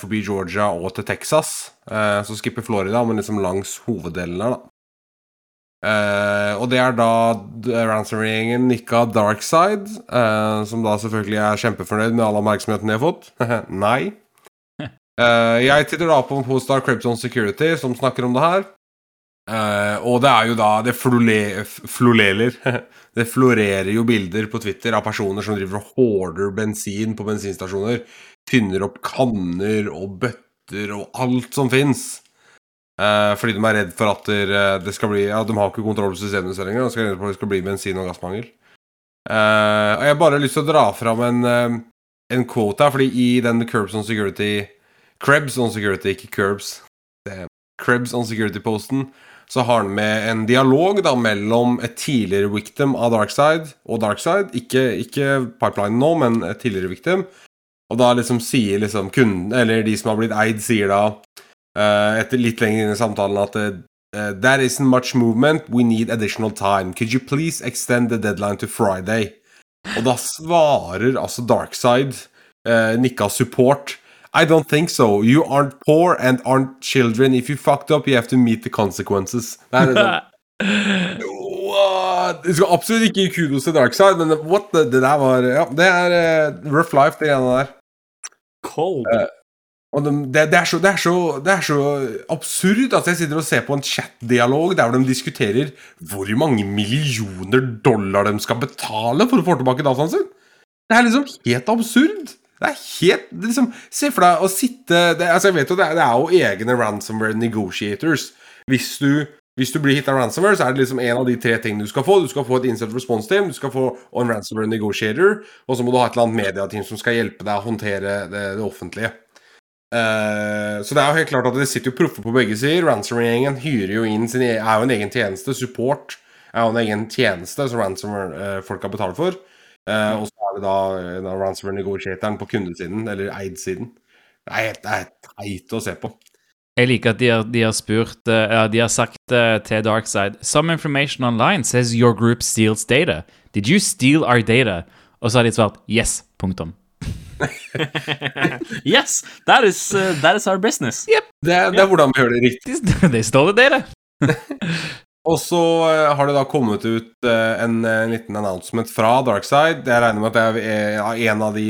forbi Georgia og til Texas. Så skipper Florida, men liksom langs hoveddelen her, da. Eh, og det er da ransomware-gjengen Nikka Darkside, uh, som da selvfølgelig er kjempefornøyd med all oppmerksomheten de har fått. Nei. Uh, jeg titter da på på Star Krypton Security, som snakker om det her. Og det er jo da Det flole, floleler Det florerer jo bilder på Twitter av personer som driver og hoarder bensin på bensinstasjoner. Tynner opp kanner og bøtter og alt som fins. Eh, fordi de er redd for at eh, det skal bli Ja, de har ikke kontroll på systemet så lenger. De skal redde for at det skal bli bensin- og gassmangel. Uh, og jeg har bare lyst til å dra fram en, en quote her, fordi i den Curbs on Security Krebs on Security, ikke Curbs. Krebs on Security-posten så har han med en dialog da mellom et tidligere victim av Darkside og Darkside. Ikke, ikke pipeline nå, men et tidligere victim. Og da liksom sier liksom kunden, eller de som har blitt eid, sier da eh, etter litt lenger inn i samtalen at uh, That isn't much movement. We need additional time. Could you please extend the deadline to Friday? Og da svarer altså Darkside, uh, Nikka support I don't think so. You aren't poor and aren't children. If you fucked up, you have to meet the consequences. Det er liksom What? Du skal absolutt ikke gi kudos til Darkside, men what the, det der var Ja, det er uh, rough life, det greiene der. Cold. Og de, det, det, er så, det, er så, det er så absurd at jeg sitter og ser på en chat-dialog der de diskuterer hvor mange millioner dollar de skal betale for å få tilbake dataen sin. Det er liksom helt absurd. Det er helt liksom, Se for deg å sitte altså jeg vet jo, det er, det er jo egne ransomware negotiators. Hvis du, hvis du blir hit av ransomware, så er det liksom en av de tre tingene du skal få. Du skal få et incident response team, du skal få en ransomware negotiator, og så må du ha et eller annet mediateam som skal hjelpe deg å håndtere det, det offentlige. Eh, så det er jo helt klart at det sitter jo proffer på begge sider. Ransomware-gjengen hyrer jo inn sin e- er jo en egen tjeneste. Support er jo en egen tjeneste som ransomware-folk har betalt for. Uh, og så er det da, eh, da ransomware-negotiatoren på kundesiden, eller eid-siden. Det er helt, helt teit å se på. Jeg liker at de har, de har spurt uh, De har sagt uh, til Darkside Some information online says your group steals data. Did you steal our data? Og så har de svart yes. Punktum. Yes, that is, uh, that is our business. Det, er- det er hvordan vi gjør det riktig. Det står det, dere. Og så eh, har det da kommet ut eh, en, eh, liten announcement fra Darkside. Jeg regner med at det er en av de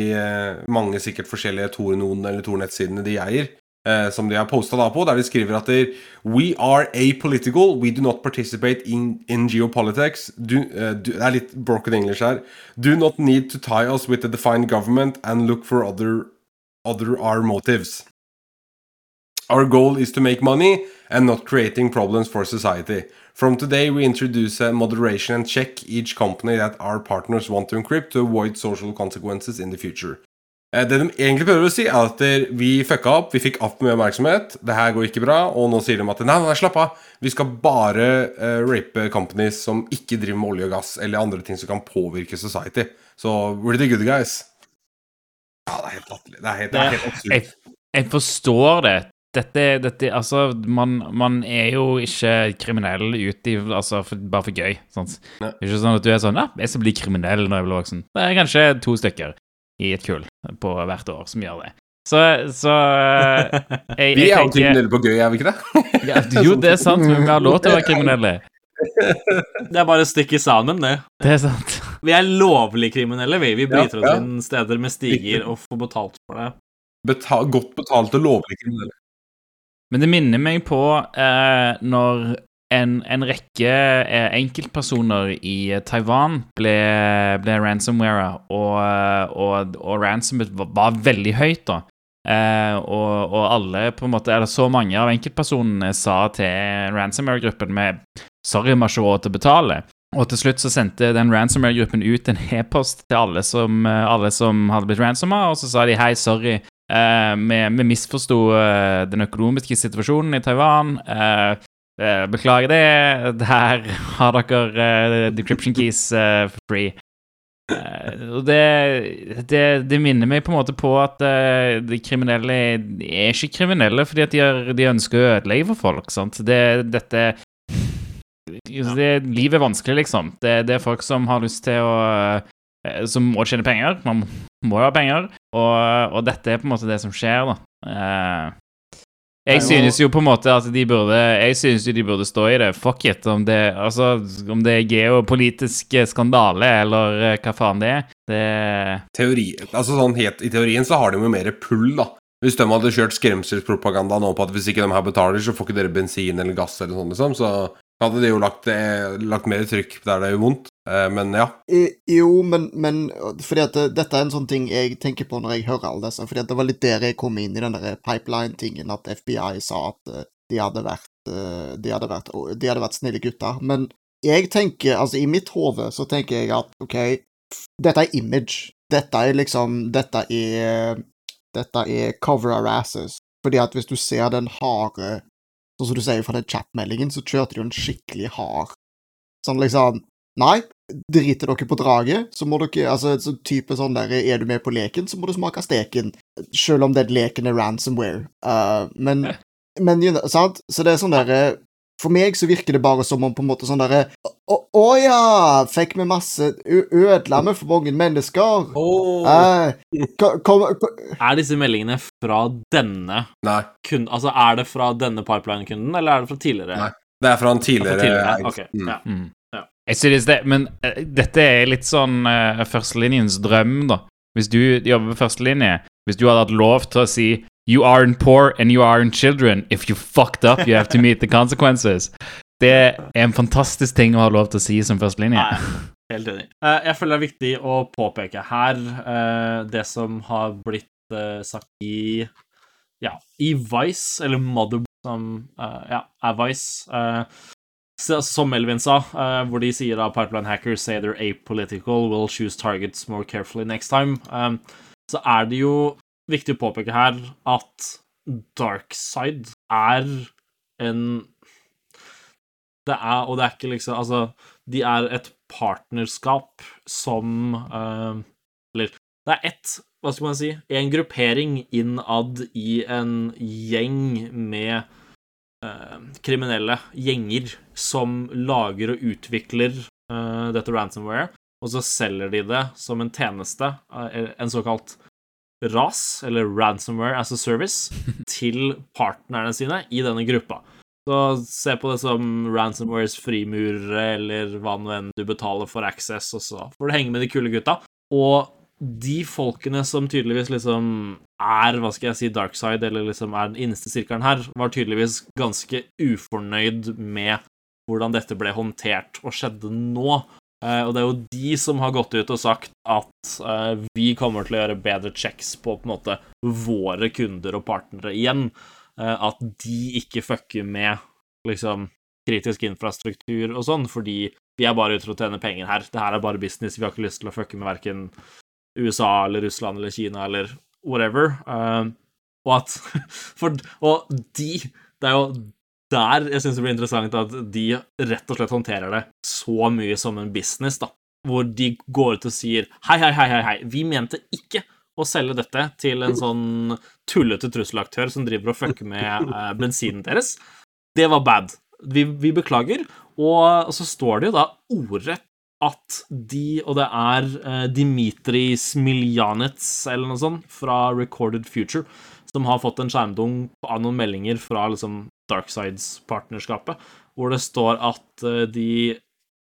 mange sikkert forskjellige Tor-nettsidene de eier, som de har posta da på, der de skriver at de, We are apolitical. We do not participate in, in geopolitics. Do, uh, do, det er litt broken English her. Do not need to tie us with the defined government and look for other, other our motives. Our goal is to make money and not creating problems for society. From today, we introduce a moderation and check each company that our partners want to encrypt to avoid social consequences in the future. Eh, Det de egentlig prøver å si, er at eh, vi fucka opp, vi fikk altfor mye oppmerksomhet, det her går ikke bra, og nå sier de at nei, nei, slapp av, vi skal bare uh, rape companies som ikke driver med olje og gass eller andre ting som kan påvirke society. Så we're the good guys. Ja, det er helt latterlig. Det er helt, det er helt absurd. Jeg, jeg forstår det. Dette, dette Altså, man, man er jo ikke kriminell ute i Altså, for, bare for gøy. Sant? Det er ikke sånn at du er sånn Ja, jeg skal bli kriminell når jeg blir voksen. Det er kanskje to stykker i et kull på hvert år som gjør det. Så, så jeg, Vi er jo kriminelle på gøy, er vi ikke det? ja, Jo, det er sant, men vi har lov til å være kriminelle. Det er bare å stikke sammen, det. Det er sant. Vi er lovlig kriminelle, vi. Vi bryter Ja, ja. inn steder med stiger og får betalt for det. Betal, godt betalte lovlige kriminelle. Men det minner meg på eh, når en, en rekke eh, enkeltpersoner i eh, Taiwan ble, ble ransomware, og, eh, og, og ransomet var, veldig høyt, da. Eh, og, og alle, på en måte, eller så mange av enkeltpersonene sa til ransomware-gruppen med Sorry, vi har ikke råd til å betale. Og til slutt så sendte den ransomware-gruppen ut en e-post til alle som, alle som hadde blitt ransoma, og så sa de hei, sorry. Vi, vi misforsto eh, den økonomiske situasjonen i Taiwan. Eh, beklager det. Her har dere eh, decryption keys eh, free. Eh, og det, det, det minner meg på en måte på at eh, de kriminelle er ikke kriminelle fordi at de, er, de ønsker å ødelegge for folk. sant? Det, dette det, Livet er vanskelig, liksom. Det, er folk som har lyst til å eh, Som må tjene penger. Man må jo ha penger. Og, og dette er på en måte det som skjer, da. Jeg synes jo på en måte at de burde Jeg synes jo de burde stå i det. Fuck it. Om det, altså, om det er geopolitisk skandale, eller eh, hva faen det er. Det Teori, altså sånn helt, I teorien så har de jo mer pull, da. Hvis de hadde kjørt skremselspropaganda nå på at hvis ikke de her betaler, så får ikke dere bensin eller gass eller sånn, liksom, så hadde de jo lagt, eh, lagt mer trykk der det gjør vondt. Eh, men ja. I- Jo, men, men fordi at det, dette er en sånn ting jeg tenker på når jeg hører alle disse. fordi at det var litt der jeg kom inn i den der pipeline-tingen, at FBI sa at eh, de hadde vært eh, de hadde vært, de hadde vært snille gutter. Men jeg tenker, altså i mitt hode så tenker jeg at OK, dette er image. Dette er liksom Dette er Dette er cover our asses. Fordi at hvis du ser den harde Sånn som du sier fra den chatmeldingen, så kjørte de jo en skikkelig hard Sånn liksom Nei, driter dere på draget, så må dere Altså, så type sånn der Er du med på leken, så må du smake steken. Selv om den leken er ransomware. Uh, men Men, you know, sant? Så det er sånn derre For meg så virker det bare som om på en måte sånn derre Å å ja! Fikk vi masse Ødela vi for mange mennesker? Eh, ko- kom, kom. Er disse meldingene fra denne Nei. kunden Altså, er det fra denne pipeline-kunden, eller er det fra tidligere? Nei. Det er fra en Fra tidligere, Okay. Ok, Mm. ja. mm. Jeg synes det, men uh, dette er litt sånn uh, førstelinjens drøm, da. Hvis du jobber på førstelinje, hvis du hadde hatt lov til å si You aren't poor and you aren't children. If you fucked up, you have to meet the consequences. Det er en fantastisk ting å ha lov til å si som førstelinje. Helt enig. Eh, jeg føler det er viktig å påpeke her det som har blitt sagt i ja, i Vice, eller Mother, som ja, er Vice. Som Melvin sa, uh, hvor de sier da pipeline hackers say they're apolitical, will choose targets more carefully next time. Um, så er det jo viktig å påpeke her at Darkside er en Det er, og det er ikke liksom Altså, de er et partnerskap som uh, Eller det er ett, hva skal man si, en gruppering innad i en gjeng med kriminelle gjenger som lager og utvikler eh, dette ransomware, og så selger de det som en tjeneste, eh, en såkalt RAS, eller Ransomware as a Service, til partnerne sine i denne gruppa. Så se på det som ransomwares frimurere, eller hva nå enn du betaler for access, og så får du henge med de kule gutta. Og de folkene som tydeligvis liksom er, hva skal jeg si, dark side, eller liksom er den innerste sirkelen her, var tydeligvis ganske ufornøyd med hvordan dette ble håndtert og skjedde nå. Uh, og det er jo de som har gått ut og sagt at uh, vi kommer til å gjøre bedre checks på på en måte våre kunder og partnere igjen. Uh, at de ikke fucker med liksom kritisk infrastruktur og sånn, fordi vi er bare ute for å tjene penger her. Det her er bare business. Vi har ikke lyst til å fucke med verken USA eller Russland eller Kina eller whatever. Um, og at For Og de Det er jo der jeg syns det blir interessant at de rett og slett håndterer det så mye som en business, da. Hvor de går ut og sier hei, hei, hei, hei, hei, vi mente ikke å selge dette til en sånn tullete trusselaktør som driver og fucker med eh, bensinen deres. Det var bad. Vi, vi beklager. Og så står det jo da ordrett at de, og det er uh, Dimitri Smiljanets eller noe sånt, fra Recorded Future, som har fått en skjermdung av noen meldinger fra liksom Darksides-partnerskapet, hvor det står at uh, de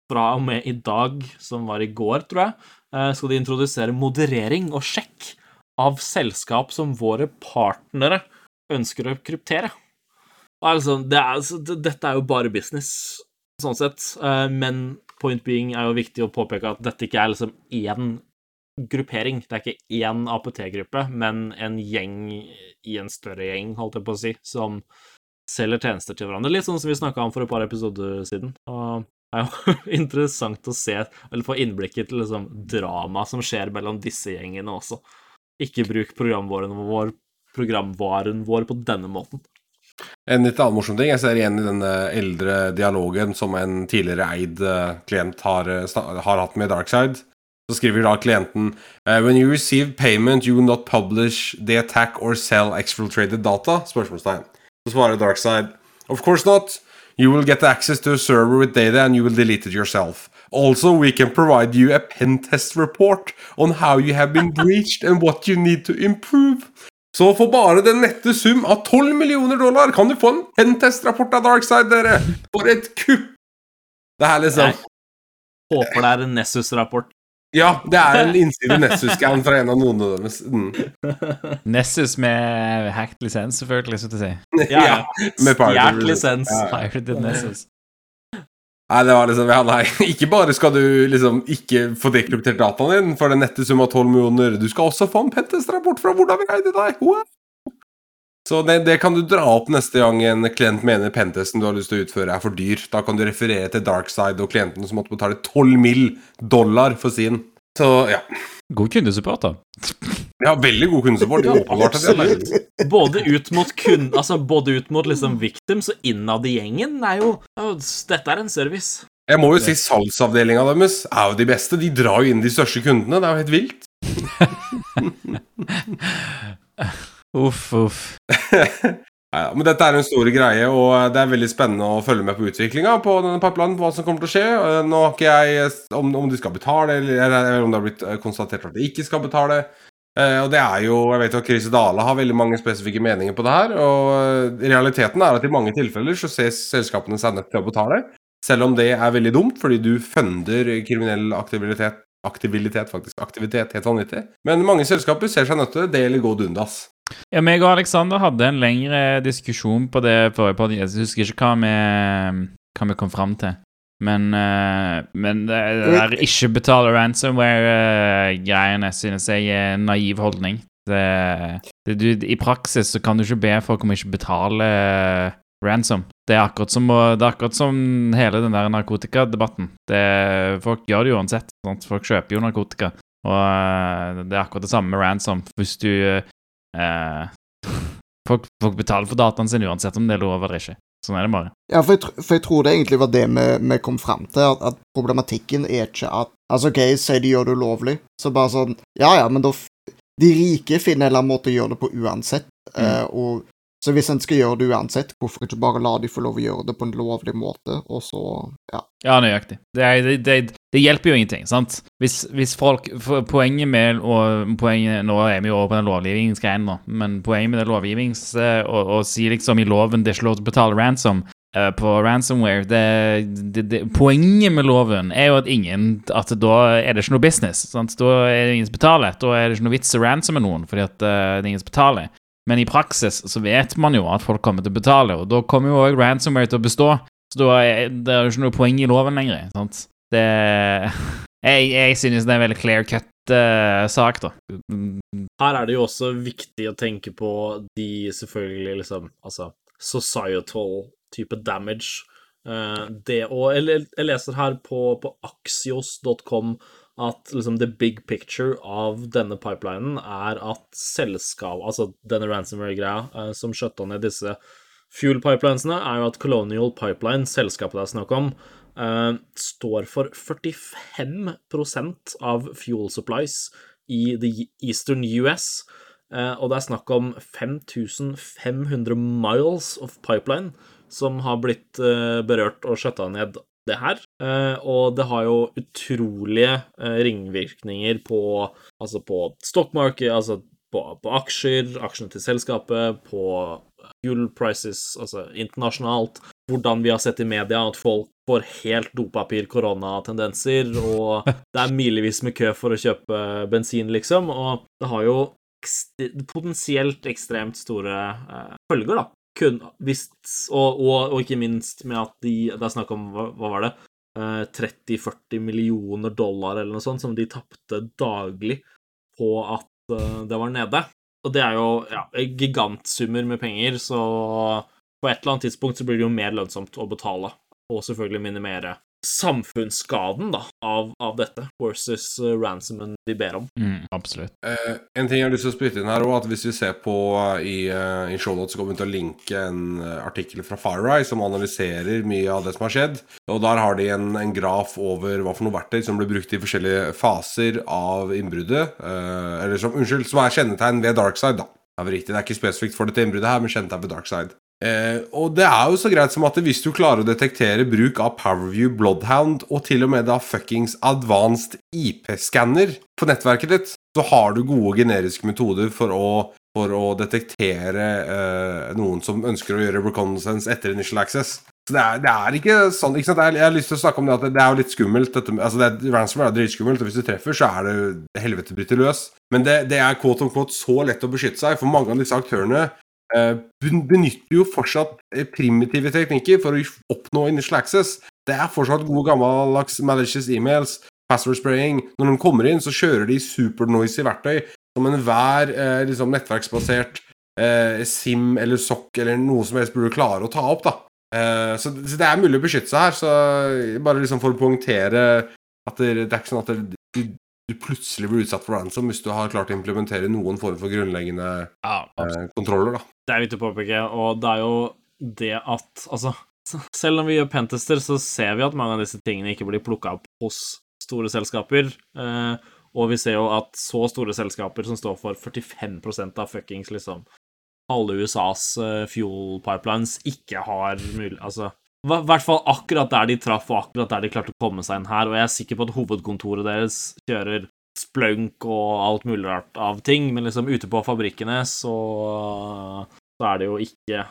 fra og med i dag, som var i går, tror jeg, uh, skal de introdusere moderering og sjekk av selskap som våre partnere ønsker å kryptere. Altså, det er, det, dette er jo bare business, sånn sett, eh, men point being er jo viktig å påpeke at dette ikke er liksom én gruppering. Det er ikke én APT-gruppe, men en gjeng i en større gjeng, holdt jeg på å si, som selger tjenester til hverandre. Litt sånn som vi snakka om for et par episoder siden. Og det er jo interessant å se, eller få innblikket til liksom drama som skjer mellom disse gjengene også. Ikke bruk programvaren vår, programvaren vår på denne måten. En litt annen morsom ting jeg ser igjen i denne eldre dialogen som en tidligere eid eh, klient har, eh, har hatt med Darkside, Så skriver da klienten eh, When you receive payment, you will not publish the attack or sell exfiltrated data? Spørsmålstegn. Så svarer Darkside Of course not. You will get access to a server with data and you will delete it yourself. Also, we can provide you a pen test report on how you have been breached and what you need to improve. Så for bare den nette sum av 12 millioner dollar kan du få en pentest-rapport av Darkside, dere! For et kupp! Det her liksom Jeg håper det er en Nessus-rapport. Ja, det er en innside Nessus-scan fra en av noen av deres. Mm. Nessus med hacked lisens, selvfølgelig, skal du si. Ja, Ja, med Pirate lisens. Ja. Pirated Nessus. Nei, det var liksom Ja, nei. Ikke bare skal du liksom ikke få dekryptert dataen din for den nette sum av 12 millioner, du skal også få en pentest-rapport fra hvordan vi greide deg. Wow. Så det, det kan du dra opp neste gang en klient mener pentesten du har lyst til å utføre, er for dyr. Da kan du referere til Darkside og klienten som måtte betale 12 mill. dollar for sin. Så ja. God kundesupport, da. Ja, veldig god kundesupport. Ja. Både ut mot kun, altså både ut mot liksom victims og innad i gjengen er jo Dette er en service. Jeg må jo si salgsavdelinga deres er jo de beste. De drar jo inn de største kundene. Det er jo helt vilt. Uff, uff. Ja, men dette er en stor greie, og det er veldig spennende å følge med på utviklinga på denne pipelinen, hva som kommer til å skje. Eh, Nå har ikke jeg om, om de skal betale, eller, om det har blitt eh, konstatert at de ikke skal betale. Eh, og det er jo Jeg vet jo at Chris Dale har veldig mange spesifikke meninger på det her. Og eh, realiteten er at i mange tilfeller så ses selskapene seg nødt til å betale. Selv om det er veldig dumt, fordi du funder kriminell aktivitet. Aktivitet, faktisk. Aktivitet, helt vanvittig. Men mange selskaper ser seg nødt til det eller gå dundas. Ja, meg og Alexander hadde en lengre diskusjon på det forrige podcast. Jeg husker ikke hva vi, hva vi kom fram til. Men, uh, men det, der ikke betale ransomware-greiene synes jeg er en naiv holdning. Det, det, du, I praksis så kan du ikke be folk om ikke betale ransom. Det er akkurat som, det er akkurat som hele den der narkotikadebatten. Det, folk gjør det jo uansett. Sant? Folk kjøper jo narkotika. Og eh, det er akkurat det samme med ransom. Hvis du eh, folk, folk betaler for dataen sin uansett om det er lov eller ikke. Sånn er det bare. Ja, for jeg, for jeg tror det egentlig var det vi, vi kom fram til, at, at problematikken er ikke at Altså, OK, si de gjør det ulovlig, så bare sånn Ja, ja, men da De rike finner en eller annen måte å gjøre det på uansett, eh, og så hvis en skal gjøre det uansett, hvorfor ikke bare la de få lov å gjøre det på en lovlig måte, og så Ja. Ja, nøyaktig. Det, er, det, det, det hjelper jo ingenting, sant? Hvis, hvis folk Poenget med og poenget, Nå er vi jo over på den lovgivningsgreien nå, men poenget med det lovgivnings... eh, Å si liksom i loven det er ikke lov til å betale ransom uh, på ransomware det, Poenget med loven er jo at ingen At da er det ikke noe business. Sant? Da er det ingen som betaler. Da er det ikke noe vits å ransomme noen, fordi at uh, det er ingen som betaler. Men i praksis så vet man jo at folk kommer til å betale, og da kommer jo òg ransomware til å bestå. Så da er det jo ikke noe poeng i loven lenger. sant? Det Jeg, jeg synes det er en veldig clear cut-sak, sak, da. Her er det jo også viktig å tenke på de selvfølgelig liksom Altså societal type damage. Uh, det å Jeg leser her på, på axios.com at liksom the big picture av denne pipelinen er at selskap Altså denne ransomware-greia eh, som skjøtta ned disse fuel pipelinesene, er jo at Colonial Pipeline, selskapet det er snakk om, eh, står for 45 av fuel supplies i the eastern US. Eh, og det er snakk om 5500 miles of pipeline som har blitt berørt og skjøtta ned det her. Eh, og det har jo utrolige eh, ringvirkninger på Altså på stokkmarkedet, altså på, på aksjer, aksjene til selskapet, på fuel prices, altså internasjonalt. Hvordan vi har sett i media at folk får helt dopapir-koronatendenser, og det er milevis med kø for å kjøpe bensin, liksom. Og det har jo potensielt ekstremt store eh, følger, da. Kun, hvis, og, og, og ikke minst med at de Det er snakk om, hva, hva var det? Eh, 30-40 millioner dollar eller noe sånt som de tapte daglig på at eh, det var nede. Og det er jo ja, gigantsummer med penger, så på et eller annet tidspunkt så blir det jo mer lønnsomt å betale, og selvfølgelig minimere samfunnsskaden da, av, av dette versus uh, ransomen de ber om. Mm, absolutt. Uh, en ting jeg har lyst til å spytte inn her også, at Hvis vi ser på uh, i, uh, i shownotes, så kommer vi til å linke en uh, artikkel fra FireEye som analyserer mye av det som har skjedd. Og Der har de en, en graf over hva for noe verktøy som ble brukt i forskjellige faser av innbruddet. Uh, eller som, unnskyld, som er kjennetegn ved Darkside, da. Det er, riktig, det er ikke spesifikt for dette innbruddet her, men kjennetegn ved Darkside. Eh, og det er jo så greit som at hvis du klarer å detektere bruk av Powerview Bloodhound, og til og med da fuckings advanced IP-skanner på nettverket ditt, så har du gode generiske metoder for å, for å detektere eh, noen som ønsker å gjøre reconnaissance etter initial access. Så det er, det er ikke sånn ikke sant? Jeg, har lyst til å snakke om det at det er jo litt skummelt. Dette, altså det ransomware er dritskummelt, og hvis du treffer, så er det helvete bryter løs. Men det, det er quote on quote så lett å beskytte seg, for mange av disse aktørene benytter jo fortsatt eh, primitive teknikker for å oppnå initial access. Det er fortsatt gode gammeldags malicious emails, password spraying. Når de kommer inn, så kjører de supernoisy verktøy som enhver eh, liksom nettverksbasert eh, SIM eller SOC eller noe som helst burde klare å ta opp. da. Eh, så, så, det er mulig å beskytte seg her. Så bare liksom for å poengtere at det, det er ikke sånn at det, du, plutselig blir utsatt for ransom hvis du har klart å implementere noen form for grunnleggende ja, eh, kontroller. da. Det er viktig å påpeke, og det er jo det at Altså, selv om vi gjør pentester, så ser vi at mange av disse tingene ikke blir plukka opp hos store selskaper. Eh, og vi ser jo at så store selskaper som står for 45% av fuckings liksom alle USAs uh, fuel pipelines ikke har mulig Altså i hvert fall akkurat der de traff, og akkurat der de klarte å komme seg inn her. Og jeg er sikker på at hovedkontoret deres kjører splunk og alt mulig rart av ting, men liksom ute på fabrikkene så, så er det jo ikke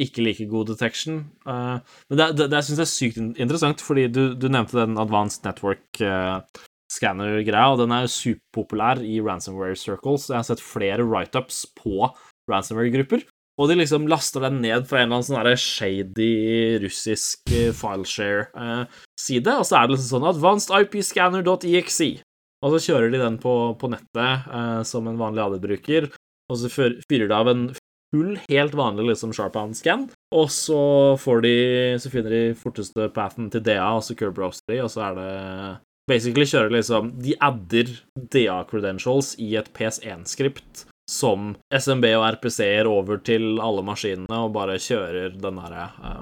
ikke like god detection. Uh, men det, det, det syns jeg er sykt interessant, fordi du, du nevnte den Advanced Network uh, Scanner-greia, og den er superpopulær i ransomware circles. Jeg har sett flere write-ups på ransomware-grupper. Og de liksom laster den ned fra en eller annen sånn shady russisk eh, fileshare-side, og så er det liksom sånn advancedipscanner.exe. Og så kjører de den på, på nettet eh, som en vanlig AD-bruker, og så fyrer de av en full, helt vanlig liksom Sharpound-scan, og så får de Så finner de forteste pathen til DA, og så curb-roaster de, og så er det Basically kjører liksom De adder DA-credentials i et PS1-skript som SMB og RPC-er over til alle maskinene og bare kjører den derre uh,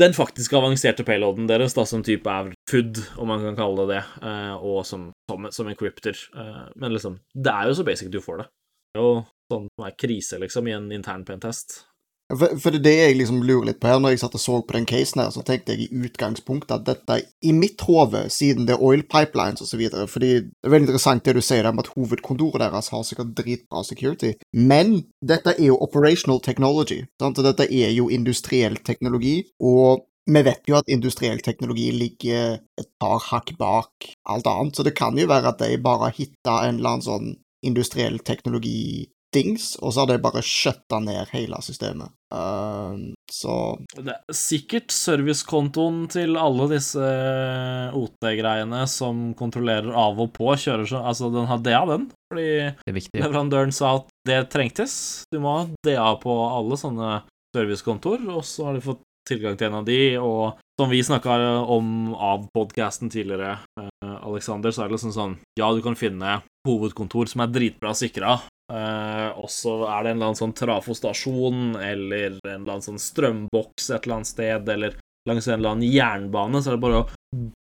Den faktisk avanserte payloaden deres, da, som type er food, om man kan kalle det det, uh, og som, som, som encrypter. Uh, men liksom, det er jo så basic du får det. Det er jo sånn som er krise, liksom, i en intern pentest. For, for, det er det jeg liksom lurer litt på her. Når jeg satt og så på den casen her, så tenkte jeg i utgangspunktet at dette i mitt hode, siden det er oil pipelines osv. Fordi det er veldig interessant det du sier om at hovedkontoret deres har sikkert dritbra security. Men dette er jo operational technology. Sant? Dette er jo industriell teknologi. Og vi vet jo at industriell teknologi ligger et par hakk bak alt annet, så det kan jo være at de bare har hitta en eller annen sånn industriell teknologi dings, og så har de bare skjøtta ned hele systemet. Uh, så Det er sikkert servicekontoen til alle disse eh, OT-greiene som kontrollerer av og på, kjører så Altså, den har DA, den. Fordi leverandøren sa at det trengtes. Du må ha DA på alle sånne servicekontor, og så har de fått tilgang til en av de, og som vi snakka om av podkasten tidligere, eh, Alexander, så er det liksom sånn Ja, du kan finne hovedkontor som er dritbra sikra, Uh, og så er det en eller annen sånn trafostasjon eller en eller annen sånn strømboks et eller annet sted, eller langs en eller annen jernbane, så er det bare å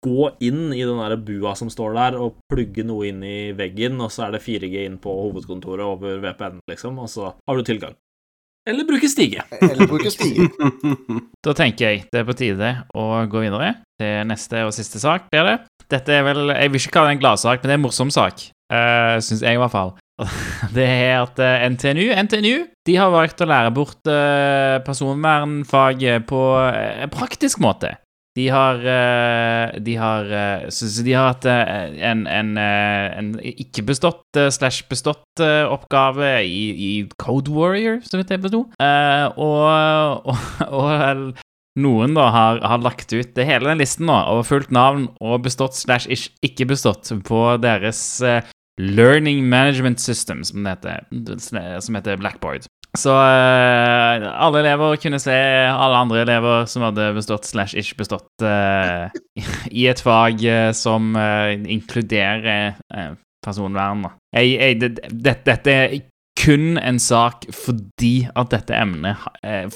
gå inn i den der bua som står der, og plugge noe inn i veggen, og så er det 4G inn på hovedkontoret over VPN, liksom, og så har du tilgang. Eller bruke stige. Eller bruke stige. da tenker jeg det er på tide å gå videre til neste og siste sak, blir det. Dette er vel Jeg vil ikke kalle det en gladsak, men det er en morsom sak. Uh, Syns jeg, i hvert fall. Det er at eh, NTNU, NTNU de har valgt å lære bort uh, personvernfaget på en praktisk måte. De har, de har Så de har hatt en, en, en ikke bestått slash bestått oppgave i, i, Code Warrior, så vidt jeg forsto. Og, og, og, noen da har, har, lagt ut hele den listen nå over fullt navn og bestått slash ikke bestått på deres Learning Management System, som, heter, som heter Blackboard. Så uh, alle elever kunne se alle andre elever som hadde bestått slash ikke bestått uh, i et fag uh, som inkluderer personvern. Jeg, jeg, det, det, dette er kun en sak fordi at dette emnet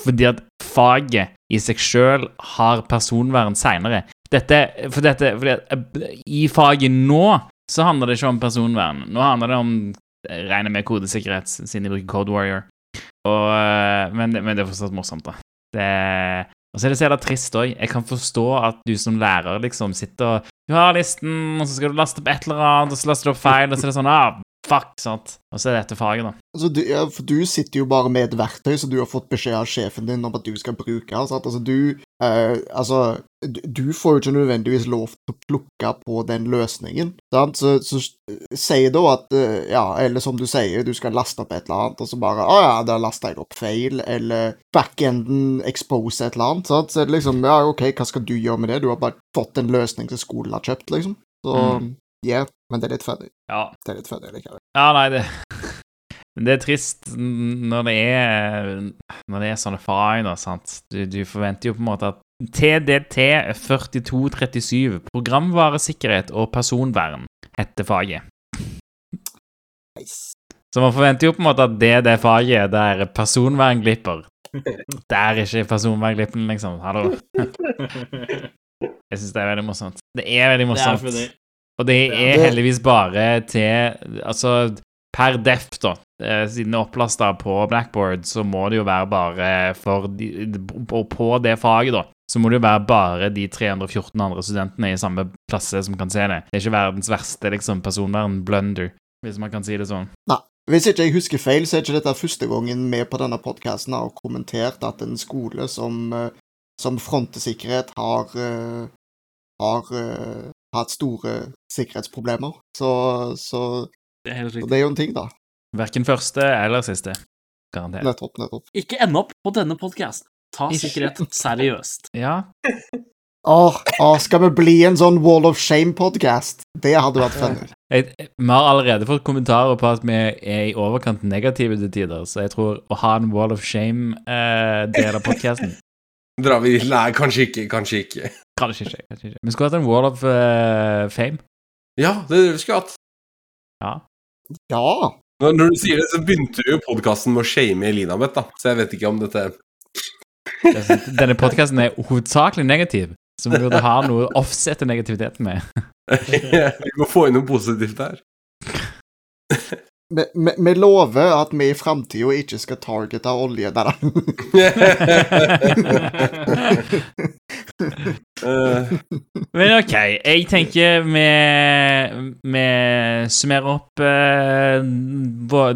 Fordi at faget i seg sjøl har personvern seinere. Dette For dette fordi at, I faget nå så handler det ikke om personvern. Nå handler det om jeg regner med kodesikkerhet, siden de bruker Code Warrior. Og, eh, men, men det er fortsatt morsomt, da. Og så er det så jævla trist òg. Jeg kan forstå at du som lærer liksom sitter og Du har listen, og så skal du laste opp et eller annet, og så laster du opp feil, og så er det sånn ah, fuck, sant. Og så er det dette faget, da. Altså, du, ja, for du sitter jo bare med et verktøy som du har fått beskjed av sjefen din om at du skal bruke. Sant? Altså, du, eh, altså, du, får jo ikke nødvendigvis lov til å plukke på den løsningen. Sant? Så, så sier da at uh, Ja, eller som du sier, du skal laste opp et eller annet, og så bare Å ja, da lasta jeg opp feil, eller backenden expose et eller annet. Sant? Så er det liksom Ja, OK, hva skal du gjøre med det? Du har bare fått en løsning som skolen har kjøpt, liksom. Så Mm. ja, men det er litt ferdig. Ja, Det er litt ferdig likevel. Ja, nei, det det er trist når det er Når det er sånne fag, sant. Du, du forventer jo på en måte at TDT 4237, programvaresikkerhet og personvern, heter faget. Nice. Så man forventer jo på en måte at det er det faget der personvern glipper. Det er ikke personvernglippen, liksom. Hallo. Jeg syns det er veldig morsomt. Det er veldig Det er morsomt. Og det er heldigvis bare til Altså, per def, da, siden det er opplasta på Blackboard, så må det jo være bare for de, på, på det faget, da, så må det jo være bare de 314 andre studentene i samme klasse som kan se det. Det er ikke verdens verste liksom, personvern-blunder, hvis man kan si det sånn. Nei. Hvis ikke jeg husker feil, så er ikke dette første gangen vi på denne podkasten har kommentert at en skole som, eh, som frontesikkerhet har eh, har eh, hatt store sikkerhetsproblemer. Så, så, Det er helt så det er jo en ting, da. Verken første eller siste. Garantert. Nettopp, nettopp. Ikke ende opp på denne podkasten. Ta Ikke. sikkerhet seriøst. Ja. Åh, åh, skal vi bli en sånn Wall of Shame-podkast? Det hadde vært funny. Vi har allerede fått kommentarer på at vi er i overkant negative til tider, så jeg tror å ha en Wall of Shame-del av podkasten Drar vi Nei, kanskje ikke. Kanskje ikke. Kanskje ikke. kanskje ikke. Vi skulle hatt en Wall of uh, Fame. Ja, det er det vi skulle hatt. Ja. Ja. Når, du sier det, så begynte jo podkasten med å shame Elinabeth, da. Så jeg vet ikke om dette Denne podkasten er hovedsakelig negativ, så vi burde ha noe å offsette negativiteten med. Vi må få inn noe positivt her. Vi, lover at vi i framtida ikke skal targete olje. der, da. Men OK, jeg tenker vi, summerer opp uh,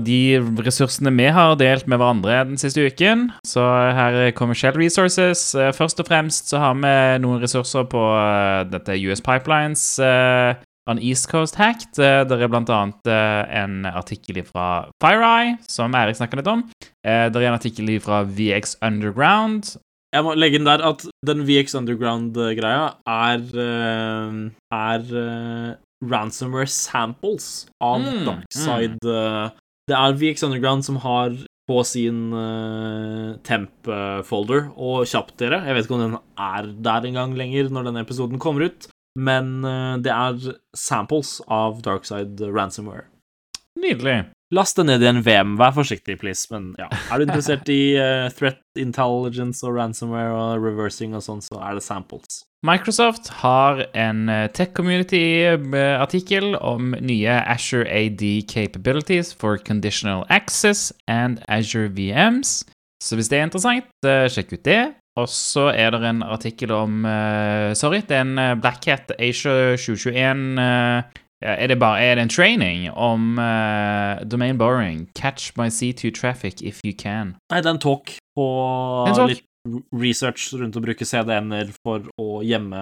de ressursene vi har delt med hverandre den siste uken. Så her kommer Shell Resources. Eh, Først og fremst så har vi noen ressurser på uh, dette US Pipelines. eh, On East Coast Hacked. Det er annet eh, en artikkel fra FireEye, som Erik snakka litt om. Det er en artikkel fra VX Underground, Jeg må legge inn der at den VX Underground-greia er eh, er eh, ransomware samples av Mm, Darkside. Mm. Det er VX Underground som har på sin uh, temp-folder, og kjapt dere, jeg vet ikke om den er der engang lenger når denne episoden kommer ut, men eh, det er samples av Darkside ransomware. Nydelig. Last det ned i en VM. Vær forsiktig, please. Men ja, er du interessert i uh, threat intelligence og ransomware og reversing og sånn, så er det samples. Microsoft har en eh, Tech Community-artikkel om nye Azure AD capabilities for conditional access and Azure VMs. Så hvis det er interessant, sjekk ut det. Og så er det en artikkel om uh, Sorry, det er en eh, Black Hat Asia 2021 uh, ja, er, det bare, er det en training om eh, domain borrowing? Catch my C2 traffic if you can. Nei, det er en talk på En talk. litt research rundt å bruke CDN-er for å gjemme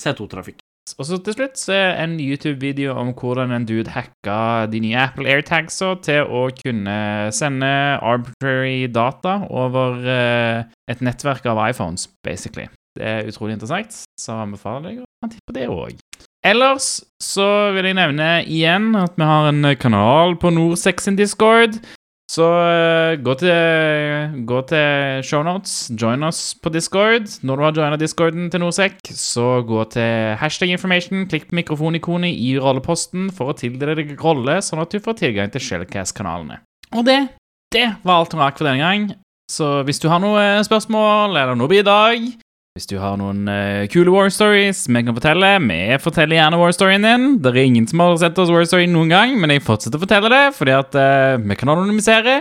C2-trafikk. Og så til slutt så er en YouTube-video om hvordan en dude hacka de nye Apple AirTagsa til å kunne sende arbitrary data over eh, et nettverk av iPhones, basically. Det er utrolig interessant, så anbefaler jeg å titte på det òg. Ellers så vil jeg nevne igjen at vi har en kanal på Norsex in Discord. Så uh, gå til, gå til shownotes, join oss på Discord. Når du har joina discorden til Norsec, så gå til hashtag information, klikk på mikrofonikonet i rolleposten for å tildele deg rolle, sånn at du får tilgang til Shellcast-kanalene. Og det, det var alt om rakk for denne gang. Så hvis du har noen spørsmål eller noe bidrag, hvis du har noen uh, kule war stories vi kan fortelle, vi forteller gjerne war storyen din. Det er ingen som har sett oss war story noen gang, men jeg fortsetter å fortelle det, fordi at uh, vi kan anonymisere.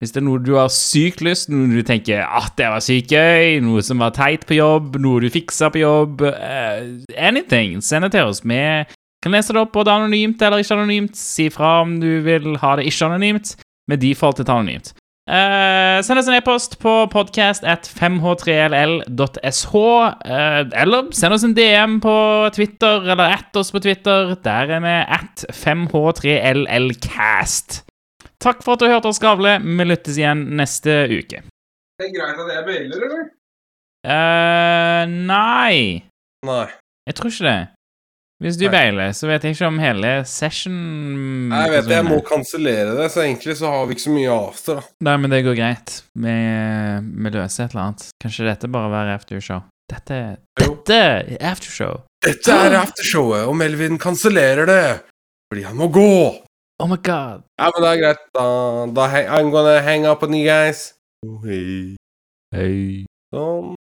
Hvis det er noe du har sykt lyst, noe du tenker ah, det var sykt gøy, noe som var teit på jobb, noe du fiksa på jobb, uh, anything, send det til oss. Vi kan lese det opp både anonymt eller ikke anonymt. Si fra om du vil ha det ikke anonymt. Med default til anonymt. Eh, send oss en e-post på podcast at 5h3ll.sh, eh, eller send oss en DM på Twitter, eller at oss på Twitter. Der er vi at 5h3llcast. Takk for at du hørte oss skravle. Vi lyttes igjen neste uke. Det er greit at jeg bailer, eller? eh nei. Nei. Jeg tror ikke det. Hvis du Nei. beiler, så vet jeg ikke om hele session Jeg vet det, jeg må kansellere det, så egentlig så har vi ikke så mye after, da. Nei, men det går greit. Vi, vi løser et eller annet. Kanskje dette bare være aftershow. Dette Dette er aftershow. Dette er aftershowet, og Melvin kansellerer det. Fordi han må gå. Oh my god. Ja, men det er greit. Da, da I'm gonna hang up on you guys. Hei. Hei. Sånn.